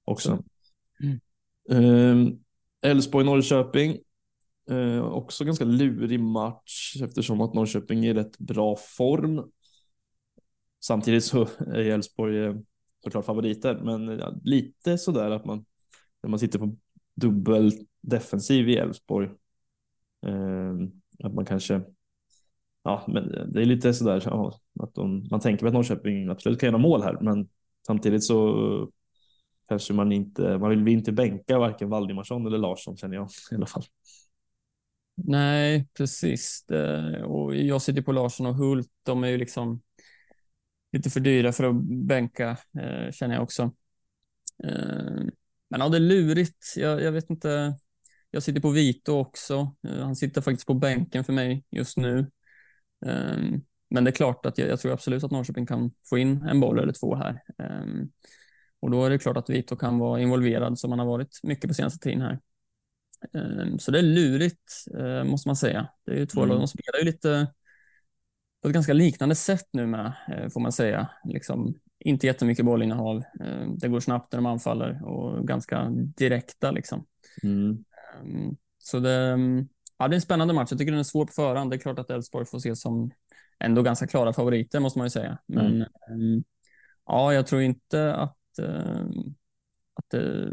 också. Mm. Ehm, Elfsborg-Norrköping. Eh, också ganska lurig match eftersom att Norrköping är i rätt bra form. Samtidigt så är Elfsborg eh, såklart favoriter, men lite sådär att man när man sitter på dubbel defensiv i Elfsborg. Ehm, att man kanske, ja, men det är lite sådär ja, att de, man tänker att Norrköping absolut kan göra mål här, men samtidigt så kanske man inte, man vill inte bänka varken Valdimarsson eller Larsson känner jag i alla fall.
Nej, precis. Eh, och jag sitter på Larsson och Hult. De är ju liksom lite för dyra för att bänka, eh, känner jag också. Ehm, men ja, det är lurigt. Jag, jag, vet inte. Jag sitter på Vito också. Eh, han sitter faktiskt på bänken för mig just nu. Men det är klart att jag, jag, tror absolut att Norrköping kan få in en boll eller två här. Och då är det klart att Vito kan vara involverad som han har varit mycket på senaste tiden här. Ehm, så det är lurigt, eh, måste man säga. Det är ju två mm. lag, de spelar ju lite på ett ganska liknande sätt nu med, eh, får man säga. Liksom, inte jättemycket bollinnehav. Ehm, det går snabbt när de anfaller och ganska direkta. Liksom. Mm. Ehm, så det, ja, det är en spännande match. Jag tycker den är svår på förhand. Det är klart att Elfsborg får ses som ändå ganska klara favoriter måste man ju säga. Men
Mm.
ehm, ja, jag tror inte att ehm, att eh,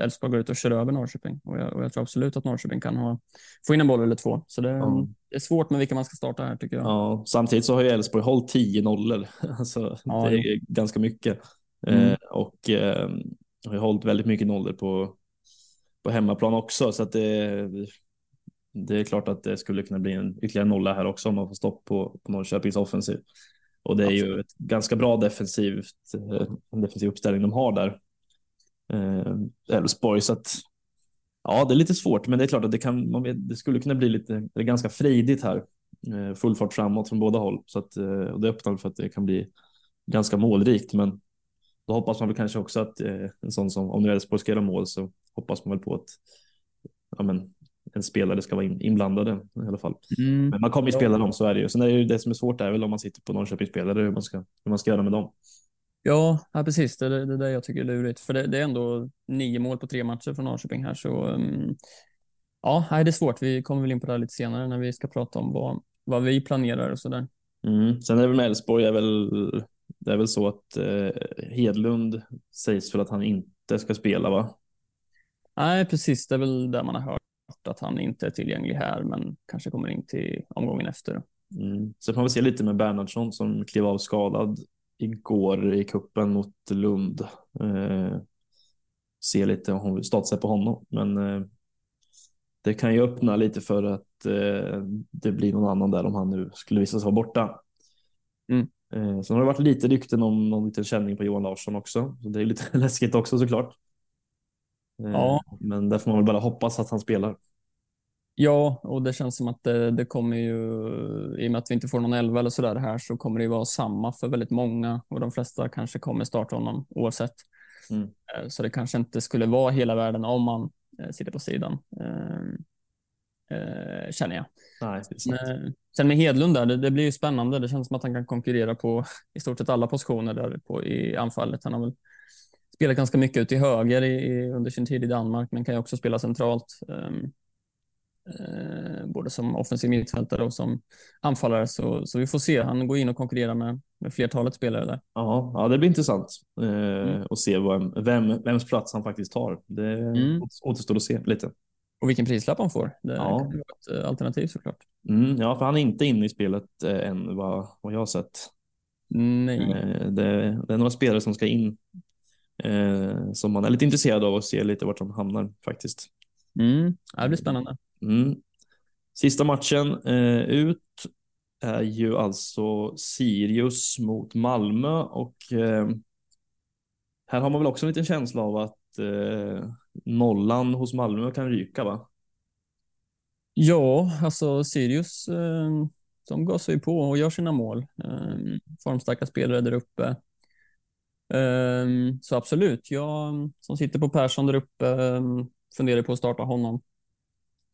Elfsborg går ut och kör över Norrköping. Och jag, och jag tror absolut att Norrköping kan ha, få in en boll eller två. Så det,
Ja.
det är svårt med vilka man ska starta här tycker jag.
Ja, samtidigt så har ju Elfsborg hållit 10 nollor. Alltså,
Ja,
det är ganska mycket.
Mm.
Eh, och eh, har ju hållit väldigt mycket nollor på, på hemmaplan också. Så att det, det är klart att det skulle kunna bli en ytterligare nolla här också om man får stopp på, på Norrköpings offensiv. Och det är ju ett ganska bra defensivt, eh, en defensiv uppställning de har där. Eh, Elfsborg, så att ja, det är lite svårt, men det är klart att det, kan, man vet, det skulle kunna bli lite, det är ganska frejdigt här. Eh, full fart framåt från båda håll, så att, eh, och det öppnar för att det kan bli ganska målrikt, men då hoppas man väl kanske också att eh, en sån som, om nu Elfsborg ska göra mål så hoppas man väl på att ja, men, en spelare ska vara in, inblandade i alla fall.
Mm.
Men man kommer ju spela dem, så är det ju. Sen är det ju det som är svårt är väl om man sitter på Norrköpingsspelare, hur man ska, hur man ska göra med dem.
Ja, ja, precis. Det är det, det där jag tycker är lurigt. För det, det är ändå nio mål på tre matcher från Norrköping här. Så um, ja, det är svårt. Vi kommer väl in på det här lite senare när vi ska prata om vad, vad vi planerar och sådär.
Mm. Sen är det väl med Elfsborg, är väl, det är väl så att eh, Hedlund sägs väl att han inte ska spela va?
Nej, precis. Det är väl där man har hört att han inte är tillgänglig här, men kanske kommer in till omgången efter.
Mm. Så får man väl se lite med Bernhardsson som klev av skadad igår i kuppen mot Lund. Eh, se lite om hon vill statsa på honom, men eh, det kan ju öppna lite för att eh, det blir någon annan där om han nu skulle visa sig vara borta.
Mm.
Eh, sen har det varit lite rykten om någon liten känning på Johan Larsson också, så det är lite läskigt också såklart. Eh,
Ja.
Men där får man väl bara hoppas att han spelar.
Ja, och det känns som att det, det kommer ju, i och med att vi inte får någon elva eller sådär här, så kommer det ju vara samma för väldigt många och de flesta kanske kommer starta honom oavsett.
Mm.
Eh, Så det kanske inte skulle vara hela världen om man eh, sitter på sidan, eh, eh, känner jag.
Nej.
Men, eh, Sen med Hedlund där, det, det blir ju spännande. Det känns som att han kan konkurrera på i stort sett alla positioner där på, i anfallet. Han har väl spelat ganska mycket ut till höger i, i, under sin tid i Danmark, men kan ju också spela centralt. ehm, eh, både som offensiv mittfältare och som anfallare. Så, så vi får se. Han går in och konkurrerar med, med flertalet spelare där.
Ja, ja, det blir intressant eh,
Mm.
att se vem, vem, vems plats han faktiskt tar. Det
Mm.
återstår att se lite.
Och vilken prislapp han får. Det
Ja.
kan vara ett eh, alternativ såklart.
Mm, ja, för han är inte inne i spelet eh, än vad, vad jag har sett.
Nej.
Eh, det, det är några spelare som ska in eh, som man är lite intresserad av att se lite vart de hamnar faktiskt.
Mm. Det blir spännande.
Mm. Sista matchen eh, ut är ju alltså Sirius mot Malmö och eh, här har man väl också en liten känsla av att eh, nollan hos Malmö kan ryka va?
Ja, alltså Sirius, eh, de gasar ju på och gör sina mål. Eh, formstarka spelare där uppe. Eh, så absolut, jag som sitter på Persson där uppe eh, funderar på att starta honom.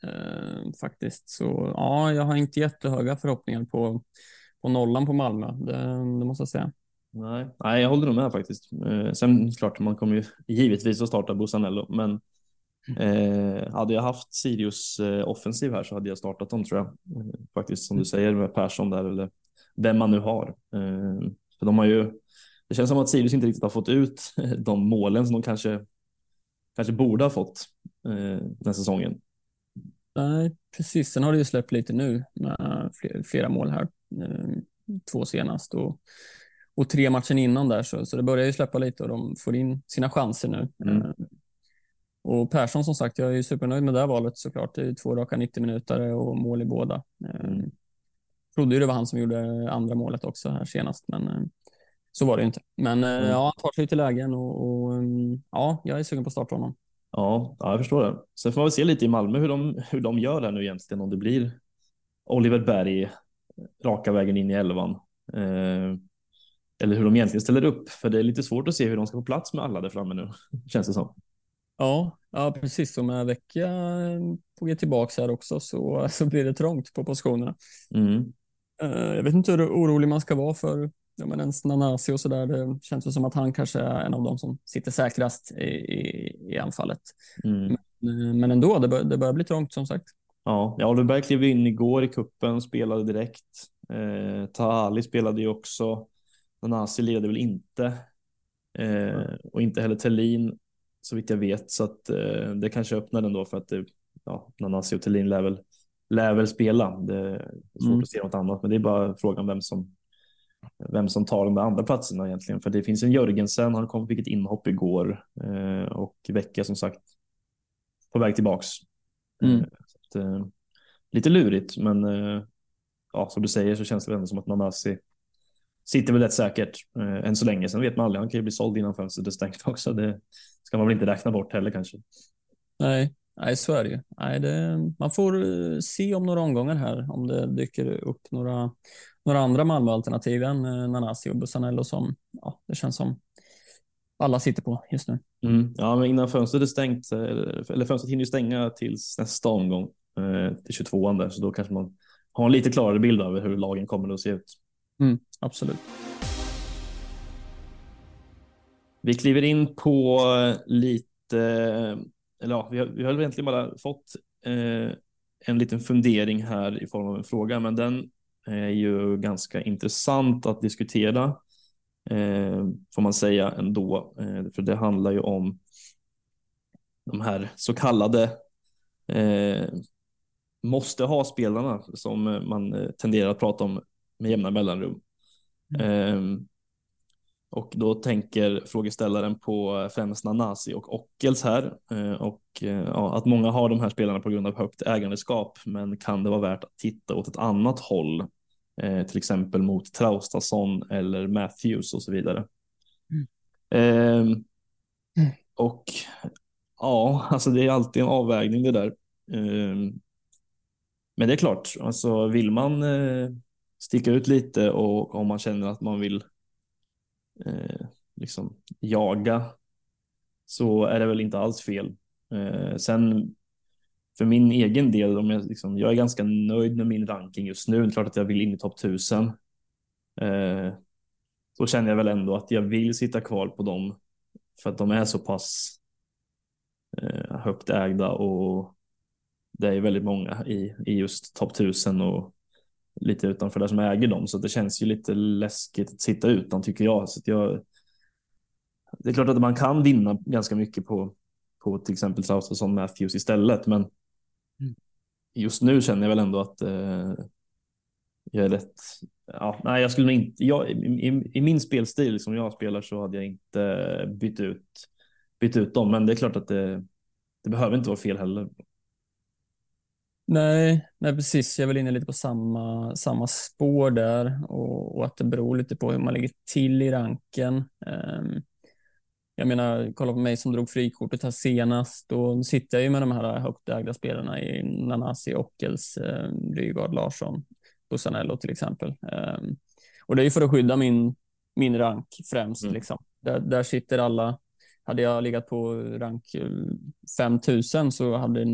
Eh, faktiskt, så ja, jag har inte jättehöga förhoppningar på, på nollan på Malmö. Det, det måste jag säga.
Nej, nej, jag håller nog med faktiskt. Eh, sen klart, man kommer ju givetvis att starta Busanello, men eh, hade jag haft Sirius eh, offensiv här så hade jag startat dem tror jag. Eh, faktiskt som du säger med Persson där eller vem man nu har. Eh, för de har ju, det känns som att Sirius inte riktigt har fått ut de målen som de kanske, kanske borde ha fått eh, den säsongen.
Nej, precis. Sen har det ju släppt lite nu med fler- flera mål här. Eh, Två senast och, och tre matchen innan där, så, så det börjar ju släppa lite och de får in sina chanser nu.
Mm.
Eh, Och Persson som sagt, jag är ju supernöjd med det här valet såklart. Det är två raka 90 minuter och mål i båda. Eh,
Mm.
Trodde ju det var han som gjorde andra målet också här senast, men så var det ju inte. Men eh,
Mm.
ja, han tar sig till lägen och, och ja, jag är sugen på att starta honom.
Ja, ja, jag förstår det. Sen får man väl se lite i Malmö hur de, hur de gör här nu egentligen, om det blir Oliver Berg raka vägen in i elvan. Eh, eller hur de egentligen ställer upp, för det är lite svårt att se hur de ska få plats med alla där framme nu, känns det som.
Ja, ja precis. Och med vecka på G tillbaka här också så, så blir det trångt på positionerna.
Mm.
Eh, Jag vet inte hur orolig man ska vara för ja, men ens Nanasi och så där. Det känns ju som att han kanske är en av dem som sitter säkrast i, i, i anfallet.
Mm.
Eh, Men ändå, det, bör, det börjar bli trångt som sagt.
Ja, ja Oliver Berg klev in igår i kuppen, spelade direkt. Eh, Tahali spelade ju också. Nanasi lirade väl inte. Eh, och inte heller Tellin så vitt jag vet. Så att eh, det kanske öppnar ändå för att det, ja, Nanasi och Tellin lär väl, lär väl spela. Det är svårt mm. att se något annat, men det är bara frågan vem som vem som tar de där andra platserna egentligen. För det finns en Jörgensen, han kom, fick ett inhopp igår eh, och Vecka som sagt på väg tillbaks. Mm. Eh, att, eh, lite lurigt, men eh, ja, som du säger så känns det ändå som att Nanasi sitter väl rätt säkert eh, än så länge. Sen vet man aldrig, han kan ju bli såld innan fönstret är stängt också. Det ska man väl inte räkna bort heller kanske.
Nej, nej så är det ju. Nej, det, man får eh, se om några omgångar här om det dyker upp några, några andra Malmö-alternativ än eh, Nanasi och Bussanello som ja, det känns som alla sitter på just nu.
Mm. Ja, men innan fönstret är stängt, eller fönstret hinner ju stänga tills nästa omgång till 22 där, så då kanske man har en lite klarare bild av hur lagen kommer att se ut.
Mm, absolut.
Vi kliver in på lite, eller ja, vi har, vi har egentligen bara fått eh, en liten fundering här i form av en fråga, men den är ju ganska intressant att diskutera, eh, får man säga ändå, eh, för det handlar ju om de här så kallade eh, måste ha spelarna som man tenderar att prata om med jämna mellanrum. Mm. Um, och då tänker frågeställaren på främst Nanasi och Ockels här och ja, att många har de här spelarna på grund av högt ägandeskap. Men kan det vara värt att titta åt ett annat håll, uh, till exempel mot Traustason eller Matthews och så vidare. Mm. Mm. Och ja, alltså det är alltid en avvägning det där. Um, men det är klart, alltså vill man sticka ut lite och om man känner att man vill eh, liksom jaga så är det väl inte alls fel. Eh, sen för min egen del, om jag, liksom, jag är ganska nöjd med min ranking just nu. Det är klart att jag vill in i topp 1000. Eh, så känner jag väl ändå att jag vill sitta kvar på dem för att de är så pass eh, högt ägda och det är väldigt många i, i just topp 1000 och lite utanför där som äger dem. Så det känns ju lite läskigt att sitta utan tycker jag. Så jag det är klart att man kan vinna ganska mycket på, på till exempel Southson Matthews istället. Men just nu känner jag väl ändå att eh, jag är rätt. Ja, nej, jag skulle inte. Jag, i, i, min spelstil som jag spelar så hade jag inte bytt ut bytt ut dem. Men det är klart att det, det behöver inte vara fel heller.
Nej, nej, precis. Jag är väl inne lite på samma, samma spår där och, och att det beror lite på hur man ligger till i ranken. Um, jag menar, kolla på mig som drog frikortet här senast. Då sitter jag ju med de här högt ägda spelarna i Nanasi, Ockels, eh, Rygaard, Larsson, Bussanello till exempel. Um, och det är ju för att skydda min, min rank främst. Mm. Liksom. Där, där sitter alla. Hade jag legat på rank 5000 så hade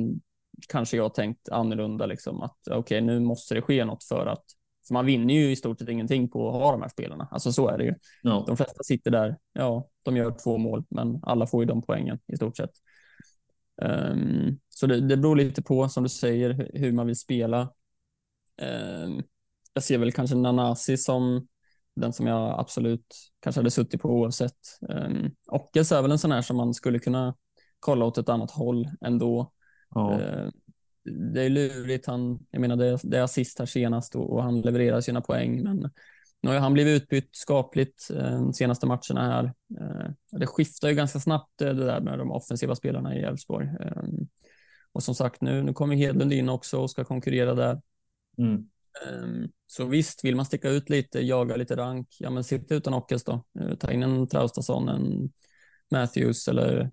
kanske jag tänkt annorlunda, liksom att okej, okay, nu måste det ske något för att för man vinner ju i stort sett ingenting på att ha de här spelarna. Alltså så är det ju. Ja. De flesta sitter där. Ja, de gör två mål, men alla får ju de poängen i stort sett. Um, så det, det beror lite på, som du säger, hur man vill spela. Um, jag ser väl kanske Nanasi som den som jag absolut kanske hade suttit på oavsett. Um, Ockels är väl en sån här som man skulle kunna kolla åt ett annat håll ändå. Ja. Eh, det är lurigt. Han, jag menar, det, det är assist här senast och, och, han levererar sina poäng, men nu har han blivit utbytt skapligt eh, de senaste matcherna här. Eh, det skiftar ju ganska snabbt det där med de offensiva spelarna i Elfsborg. Och som sagt, nu, nu kommer Hedlund in också och ska konkurrera där. Mm. Så visst, vill man sticka ut lite, jaga lite rank, ja men sitta utan Ockels då. Ta in en Traustason, en Matthews eller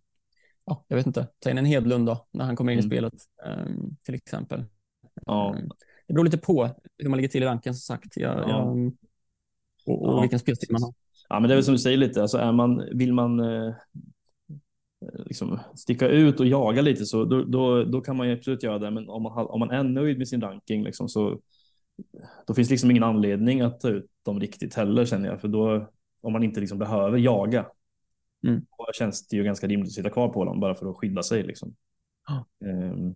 ja, jag vet inte, ta in en Hedlund då, när han kommer in mm. i spelet um, till exempel. Ja. Um, det beror lite på hur man ligger till i ranken som sagt. Jag, ja. jag, och, och ja. vilken spelstil man har.
Ja, men det är väl som du säger lite, alltså är man, vill man eh, liksom sticka ut och jaga lite så då, då, då kan man ju absolut göra det. Men om man, om man är nöjd med sin ranking liksom, så då finns liksom ingen anledning att ta ut dem riktigt heller känner jag. För då om man inte liksom behöver jaga Mm. Då känns det ju ganska rimligt att sitta kvar på dem bara för att skydda sig. Liksom. Oh.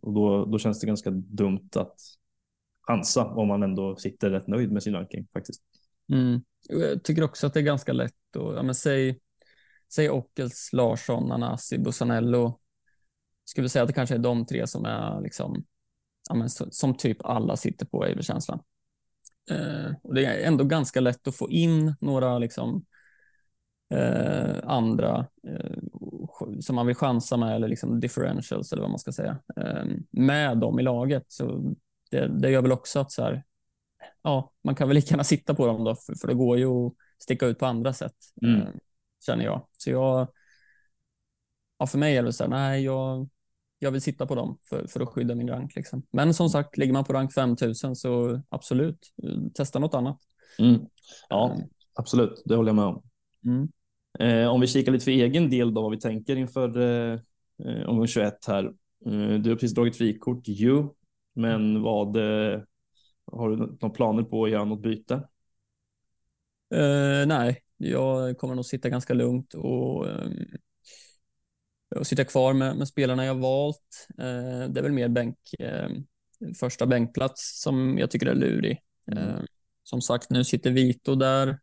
Och då, då känns det ganska dumt att chansa om man ändå sitter rätt nöjd med sin ranking faktiskt.
Mm. Jag tycker också att det är ganska lätt att, ja, men säg, säg Ockels, Larsson, Anasi, Bussanello. Skulle säga att det kanske är de tre som är liksom, ja, men, som typ alla sitter på, är känslan. Eh, och det är ändå ganska lätt att få in några liksom, eh, andra eh, som man vill chansa med eller liksom differentials eller vad man ska säga eh, med dem i laget. Så det, det gör väl också att så här, ja, man kan väl lika gärna sitta på dem då, för, för det går ju att sticka ut på andra sätt, mm. eh, känner jag. Så jag, ja, för mig är det så här, nej, jag, jag vill sitta på dem för, för att skydda min rank. Liksom. Men som sagt, ligger man på rank 5000 så absolut, testa något annat.
Mm. Ja, eh. absolut, det håller jag med om. Mm. Eh, om vi kikar lite för egen del då, vad vi tänker inför eh, omgång 21 här. Eh, du har precis dragit frikort ju, men vad eh, har du några planer på att göra något byte?
Uh, nej, jag kommer nog sitta ganska lugnt och, um, sitta kvar med, med spelarna jag valt. Uh, det är väl mer bänk, uh, första bänkplats som jag tycker är lurig. Mm. som sagt, nu sitter Vito där.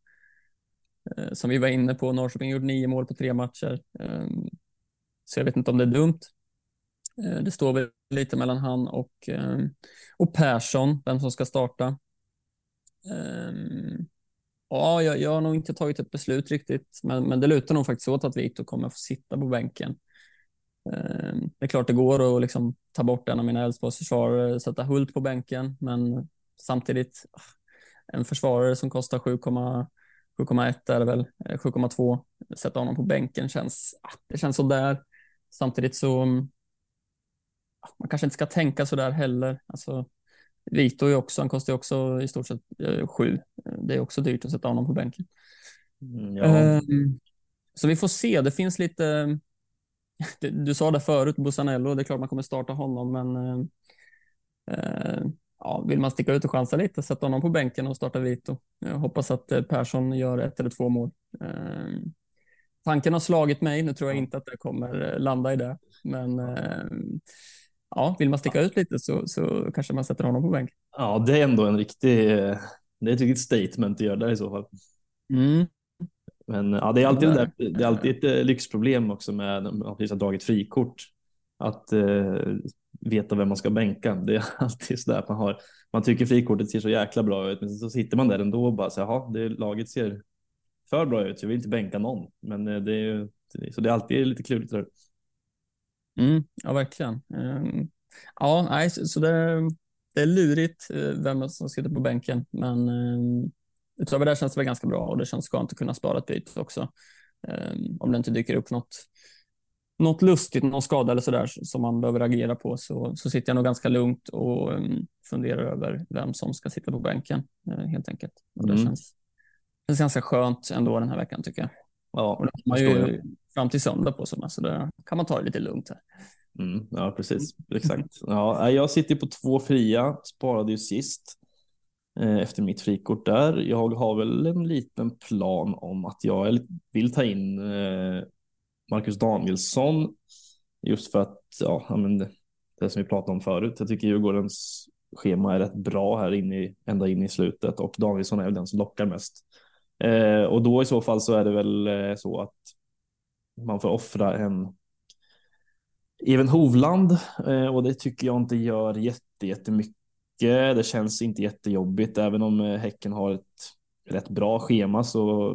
Eh, som vi var inne på, Norrköping gjort nio mål på tre matcher. Eh, så jag vet inte om det är dumt. Eh, det står väl lite mellan han och, och Persson, vem som ska starta. Ja, jag, jag har nog inte tagit ett beslut riktigt, men, men det lutar nog faktiskt åt att Vito kommer få sitta på bänken. Det är klart det går att liksom ta bort en av mina Elfsborgsförsvarare, sätta Hult på bänken, men samtidigt ah, en försvarare som kostar 7,1 är det väl, 7,2, sätta honom på bänken känns, ah, det känns så där. Samtidigt så man kanske inte ska tänka så där heller. Alltså, Vito är också, han kostar också i stort sett eh, sju. Det är också dyrt att sätta honom på bänken. Mm, ja. um, så vi får se. Det finns lite. Du, du sa det förut, Bussanello. Det är klart man kommer starta honom, men. Uh, ja, vill man sticka ut och chansa lite, sätta honom på bänken och starta Vito. Jag hoppas att eh, Persson gör ett eller två mål. Uh, tanken har slagit mig. Nu tror jag inte att det kommer landa i det, men uh, ja, vill man sticka ut lite så, så kanske man sätter honom på bänk.
Ja, det är ändå en riktig, det är ett riktigt statement att göra där i så fall. Mm. Men ja, det är alltid, det, där, det är alltid ett eh, lyxproblem också med att man har dragit frikort. Att eh, veta vem man ska bänka. Det är alltid så där att man har, man tycker frikortet ser så jäkla bra ut, men så sitter man där ändå och bara så jaha, det laget ser för bra ut. så Jag vill inte bänka någon, men eh, det är ju så det är alltid lite klurigt. Där.
Mm, ja, verkligen. Ehm, ja, nej, så, det, det, är lurigt eh, vem som sitter på bänken, men ehm, utöver det känns det väl ganska bra och det känns skönt att kunna spara ett byte också. Ehm, om det inte dyker upp något, något lustigt, någon skada eller sådär som man behöver agera på så, så sitter jag nog ganska lugnt och um, funderar över vem som ska sitta på bänken uh, helt enkelt. Och det mm. känns, känns ganska skönt ändå den här veckan tycker jag. Ja, och det har man ju fram till söndag på sig, så då kan man ta det lite lugnt här.
Mm, ja, precis. Exakt. Ja, jag sitter på två fria, sparade ju sist eh, efter mitt frikort där. Jag har väl en liten plan om att jag vill ta in eh, Marcus Danielsson just för att, ja, men det, det som vi pratade om förut. Jag tycker Djurgårdens schema är rätt bra här inne i, ända in i slutet och Danielsson är väl den som lockar mest. Eh, och då i så fall så är det väl eh, så att man får offra en Even Hovland eh, och det tycker jag inte gör jätte, jättemycket. Det känns inte jättejobbigt även om eh, Häcken har ett rätt bra schema så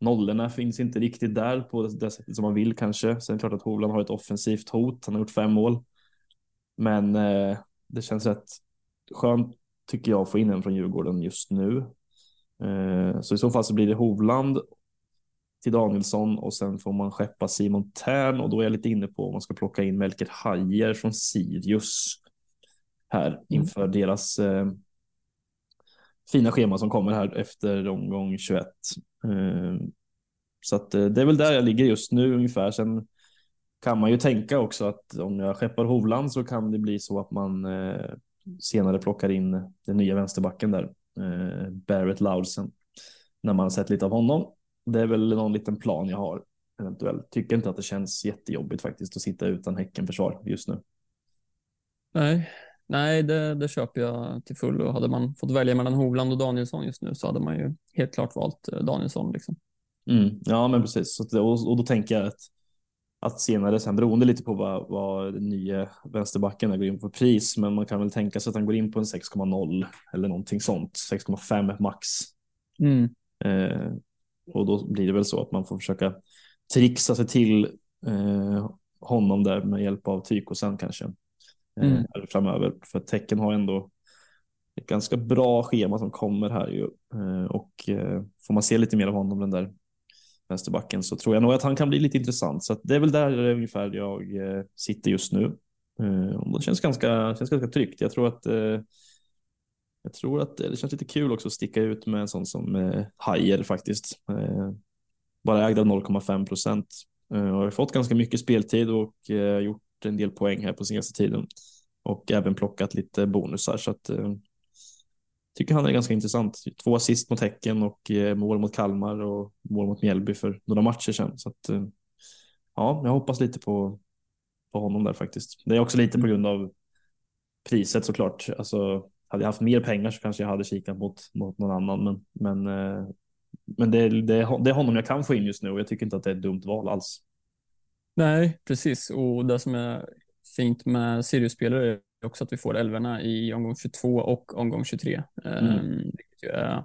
nollorna finns inte riktigt där på det sättet som man vill kanske. Sen är det klart att Hovland har ett offensivt hot. Han har gjort fem mål. Men eh, det känns rätt skönt tycker jag att få in en från Djurgården just nu. Eh, så i så fall så blir det Hovland till Danielsson och sen får man skeppa Simon Tern och då är jag lite inne på om man ska plocka in Melker Hajer från Sirius här mm. inför mm. deras eh, fina schema som kommer här efter omgång 21. Eh, så att eh, det är väl där jag ligger just nu ungefär. Sen kan man ju tänka också att om jag skeppar Hovland så kan det bli så att man eh, senare plockar in den nya vänsterbacken där, Barrett Laudsen. när man har sett lite av honom. Det är väl någon liten plan jag har eventuellt. Tycker inte att det känns jättejobbigt faktiskt att sitta utan häcken försvar just nu.
Nej, nej det, det köper jag till fullo. Hade man fått välja mellan Hovland och Danielsson just nu så hade man ju helt klart valt eh, Danielsson. Liksom.
Mm, ja, men precis. Så, och, och då tänker jag att, att senare, sen beroende lite på vad, vad den nya vänsterbacken går in på pris, men man kan väl tänka sig att han går in på en 6,0 eller någonting sånt, 6,5 max.
Mm.
Eh, och då blir det väl så att man får försöka trixa sig till eh, honom där med hjälp av Tykosen kanske
Mm.
Eh, framöver. För tecken har ändå ett ganska bra schema som kommer här ju eh, och eh, får man se lite mer av honom den där vänsterbacken så tror jag nog att han kan bli lite intressant. Så att det är väl där ungefär jag sitter just nu. Och det känns ganska, känns ganska tryggt. Jag tror att jag tror att det känns lite kul också att sticka ut med en sån som eh, Hajer faktiskt. Eh, bara ägd av 0,5 procent. Eh, och har fått ganska mycket speltid och eh, gjort en del poäng här på senaste tiden. Och även plockat lite bonusar så att eh, tycker han är ganska intressant. Två assist mot Häcken och eh, mål mot Kalmar och mål mot Mjällby för några matcher sedan. Så att, eh, ja, jag hoppas lite på, på honom där faktiskt. Det är också lite på grund av priset såklart. Alltså, hade jag haft mer pengar så kanske jag hade kikat mot, mot någon annan. Men, men, eh, men det, det, det är honom jag kan få in just nu och jag tycker inte att det är ett dumt val alls.
Nej, precis. Och det som är fint med Sirius-spelare är också att vi får älvorna i omgång 22 och omgång 23.
Mm.
Um, vilket ju är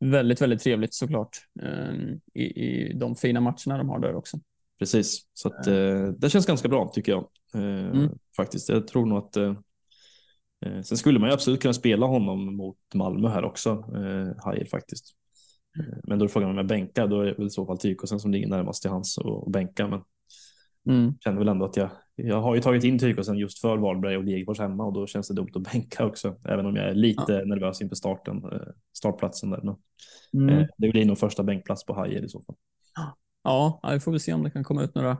väldigt, väldigt trevligt såklart um, i, i de fina matcherna de har där också.
Precis, så att, eh, det känns ganska bra tycker jag. Eh,
Mm.
Faktiskt, jag tror nog att eh, Sen skulle man ju absolut kunna spela honom mot Malmö här också, eh, Hajer faktiskt. Eh, Men då är frågan om jag bänkar, då är det väl i så fall Tykosen som ligger närmast till hans och, och bänka. Men
Mm.
känner väl ändå att jag, jag har ju tagit in Tykosen just för Varberg och Degerfors hemma och då känns det dumt att bänka också. Även om jag är lite nervös inför starten, eh, startplatsen där. Men,
Mm.
eh, det blir nog första bänkplats på Hajer i så fall.
Ja, ja, vi får väl se om det kan komma ut några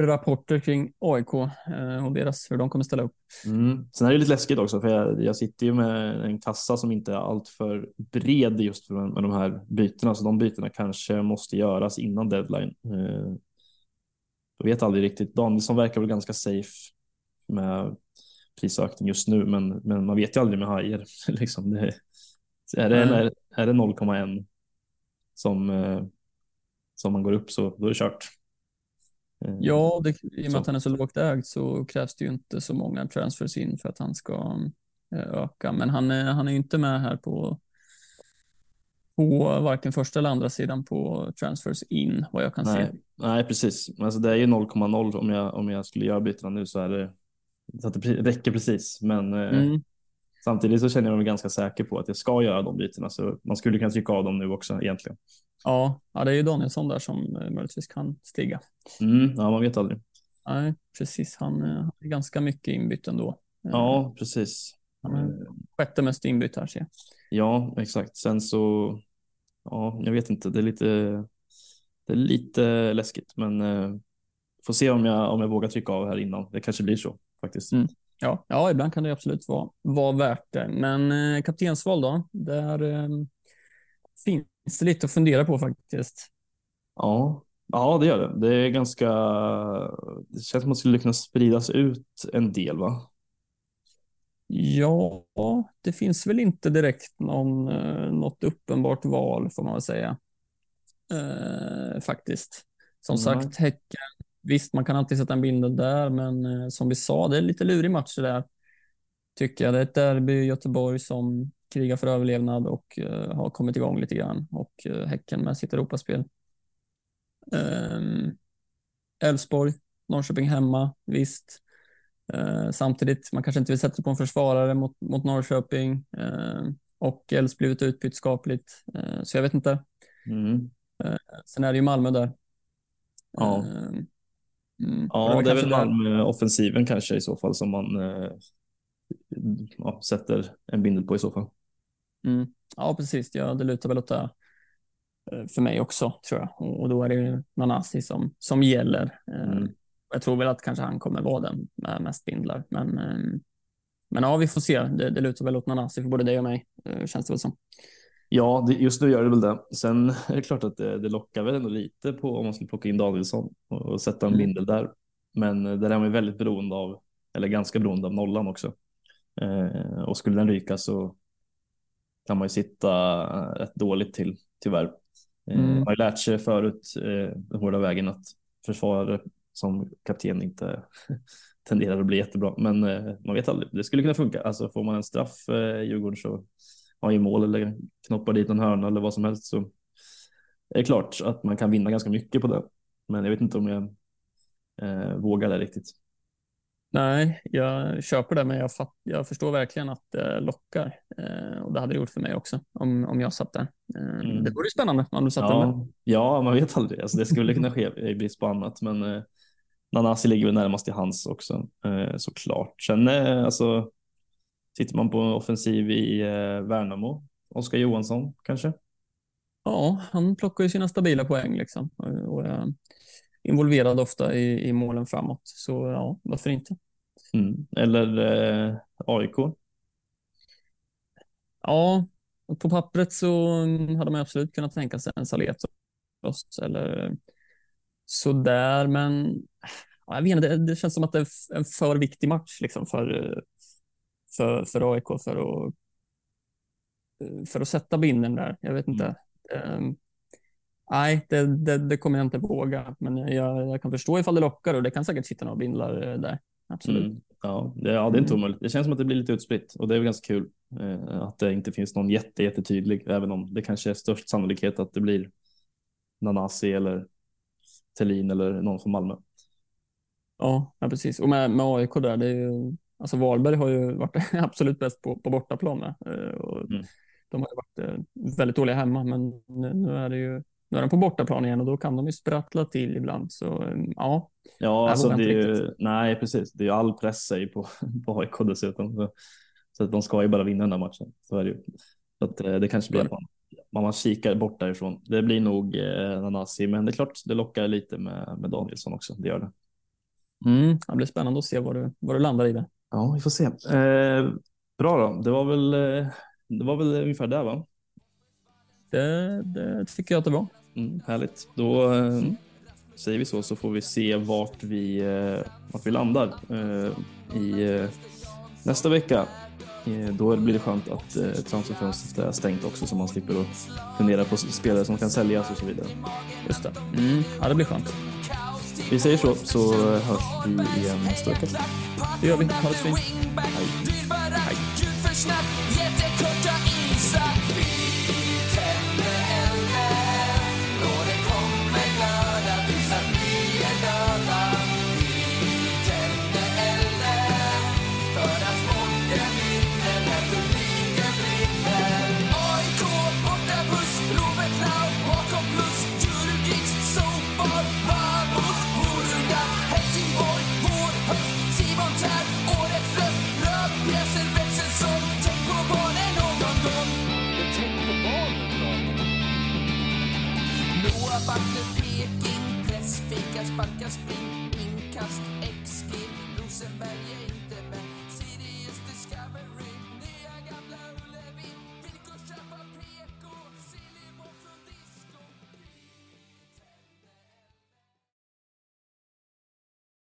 rapporter kring AIK eh, och deras, hur de kommer ställa upp.
Mm. Sen är det lite läskigt också för jag, jag sitter ju med en kassa som inte är alltför bred just för med de här bytena så de bytena kanske måste göras innan deadline. Jag vet aldrig riktigt. Danielsson verkar väl ganska safe med prisökning just nu men, men man vet ju aldrig med Hajer. liksom det, är det, är, är det 0,1 som, eh, som man går upp så då är det kört. Eh,
Ja, det, i och med att han är så lågt ägd så krävs det ju inte så många transfers in för att han ska eh, öka. Men han är, han är ju inte med här på, på varken första eller andra sidan på transfers in vad jag kan
Nej,
se.
nej, precis. Alltså det är ju 0,0 om jag, om jag skulle göra bytena nu så är det så att det räcker precis. Men eh,
Mm.
samtidigt så känner jag mig ganska säker på att jag ska göra de bytena så man skulle kunna trycka av dem nu också egentligen.
Ja, ja, det är ju Danielsson där som eh, möjligtvis kan stiga.
Mm, ja, man vet aldrig.
Nej, precis. Han eh, har ganska mycket inbytt ändå. Eh,
Ja, precis.
Han är sjätte mest inbytt här ser jag.
Ja, exakt. Sen så, ja, jag vet inte. Det är lite, det är lite läskigt, men eh, får se om jag, om jag vågar trycka av här innan. Det kanske blir så faktiskt.
Mm. Ja, ja, ibland kan det absolut vara, vara värt det. Men eh, kaptensval då? Där eh, finns det lite att fundera på faktiskt.
Ja, ja, det gör det. Det är ganska. Det känns som att det skulle kunna spridas ut en del, va?
Ja, det finns väl inte direkt någon, eh, något uppenbart val får man väl säga. Eh, faktiskt. Som
Nej.
sagt, Häcken. Visst, man kan alltid sätta en bindel där, men eh, som vi sa, det är lite lurig match det där. Tycker jag. Det är ett derby i Göteborg som krigar för överlevnad och eh, har kommit igång lite grann. Och eh, Häcken med sitt Europaspel. Ehm, Elfsborg, Norrköping hemma, visst. Eh, samtidigt, man kanske inte vill sätta på en försvarare mot, mot Norrköping eh, och Els blivit utbytt skapligt. Eh, så jag vet inte.
Mm.
Sen är det ju Malmö där.
Ja.
Eh, mm,
Ja, det är väl Malmö-offensiven kanske i så fall som man eh, ja, sätter en bindel på i så fall.
Mm. Ja, precis. Ja, det lutar väl åt det eh, för mig också, tror jag. Och då är det ju Nanasi som, som gäller. Eh,
Mm.
Jag tror väl att kanske han kommer vara den med mest bindlar. Men, eh, men ja, vi får se. Det, det lutar väl åt Nanasi för både dig och mig, eh, känns det väl som.
Ja, det, just nu gör det väl det. Sen är det klart att det, det lockar väl ändå lite på om man skulle plocka in Danielsson och, och sätta en
Mm.
bindel där. Men eh, där är man ju väldigt beroende av eller ganska beroende av nollan också. Eh, och skulle den ryka så kan man ju sitta rätt dåligt till tyvärr. Mm. Man har ju lärt sig förut den hårda vägen att försvarare som kapten inte tenderar att bli jättebra, men man vet aldrig. Det skulle kunna funka. Alltså får man en straff i Djurgården så har ju mål eller knoppar dit en hörna eller vad som helst så är det klart att man kan vinna ganska mycket på det. Men jag vet inte om jag eh, vågar det riktigt.
Nej, jag köper det, men jag, fatt, jag förstår verkligen att det lockar. Eh, och det hade det gjort för mig också om, om jag satt där. Eh, mm. Det vore spännande om du satt
ja,
där.
Ja, man vet aldrig. Alltså, det skulle kunna ske i brist på annat, men eh, Nanasi ligger väl närmast i hans också eh, såklart. Sen eh, alltså, sitter man på offensiv i eh, Värnamo, Oskar Johansson kanske?
Ja, han plockar ju sina stabila poäng liksom och, och involverad ofta i, i målen framåt. Så ja, varför inte?
Mm. Eller eh, AIK?
Ja, på pappret så hade man absolut kunnat tänka sig en Salet eller så där, men jag vet inte, det, det, känns som att det är en för viktig match liksom för, för, för AIK för att, för att sätta binden där. Jag vet inte. Mm. Nej, det, det, det, kommer jag inte våga, men jag, jag, kan förstå ifall det lockar och det kan säkert sitta några bindlar eh, där. Absolut. Mm.
Ja, det, ja, det är inte mm. omöjligt. Det känns som att det blir lite utspritt och det är ganska kul eh, att det inte finns någon jätte, jättetydlig, även om det kanske är störst sannolikhet att det blir Nanasi eller Tellin eller någon från Malmö.
Ja, ja precis. Och med, med AIK där, det är ju, alltså Wahlberg har ju varit absolut bäst på, på bortaplan med. Eh, och mm. De har ju varit väldigt dåliga hemma, men nu är det ju nu är de på bortaplan igen och då kan de ju sprattla till ibland. Så ja.
Ja, alltså det är ju, nej precis. Det är ju all press sig på, på AIK dessutom. Så, så att de ska ju bara vinna den här matchen. Så är det ju. Så att eh, det kanske blir att man, kikar bort därifrån. Det blir nog eh, Nanasi, men det är klart det lockar lite med, med Danielsson också. Det gör det.
Mm, det blir spännande att se vad du, vad du landar i det.
Ja, vi får se. Eh, bra då. Det var väl, eh, det var väl ungefär där va?
Det, det tycker jag att det var.
Mm, härligt. Då eh, säger vi så så får vi se vart vi, eh, vart vi landar i nästa vecka. Eh, då blir det skönt att eh, transferfönstret är stängt också så man slipper att fundera på spelare som kan säljas och så vidare.
Just det. Mm. Ja, det blir skönt.
Vi säger så, så hörs vi igen nästa vecka.
Det gör vi. Ha det så fint.
Hej.
podcast, podcast,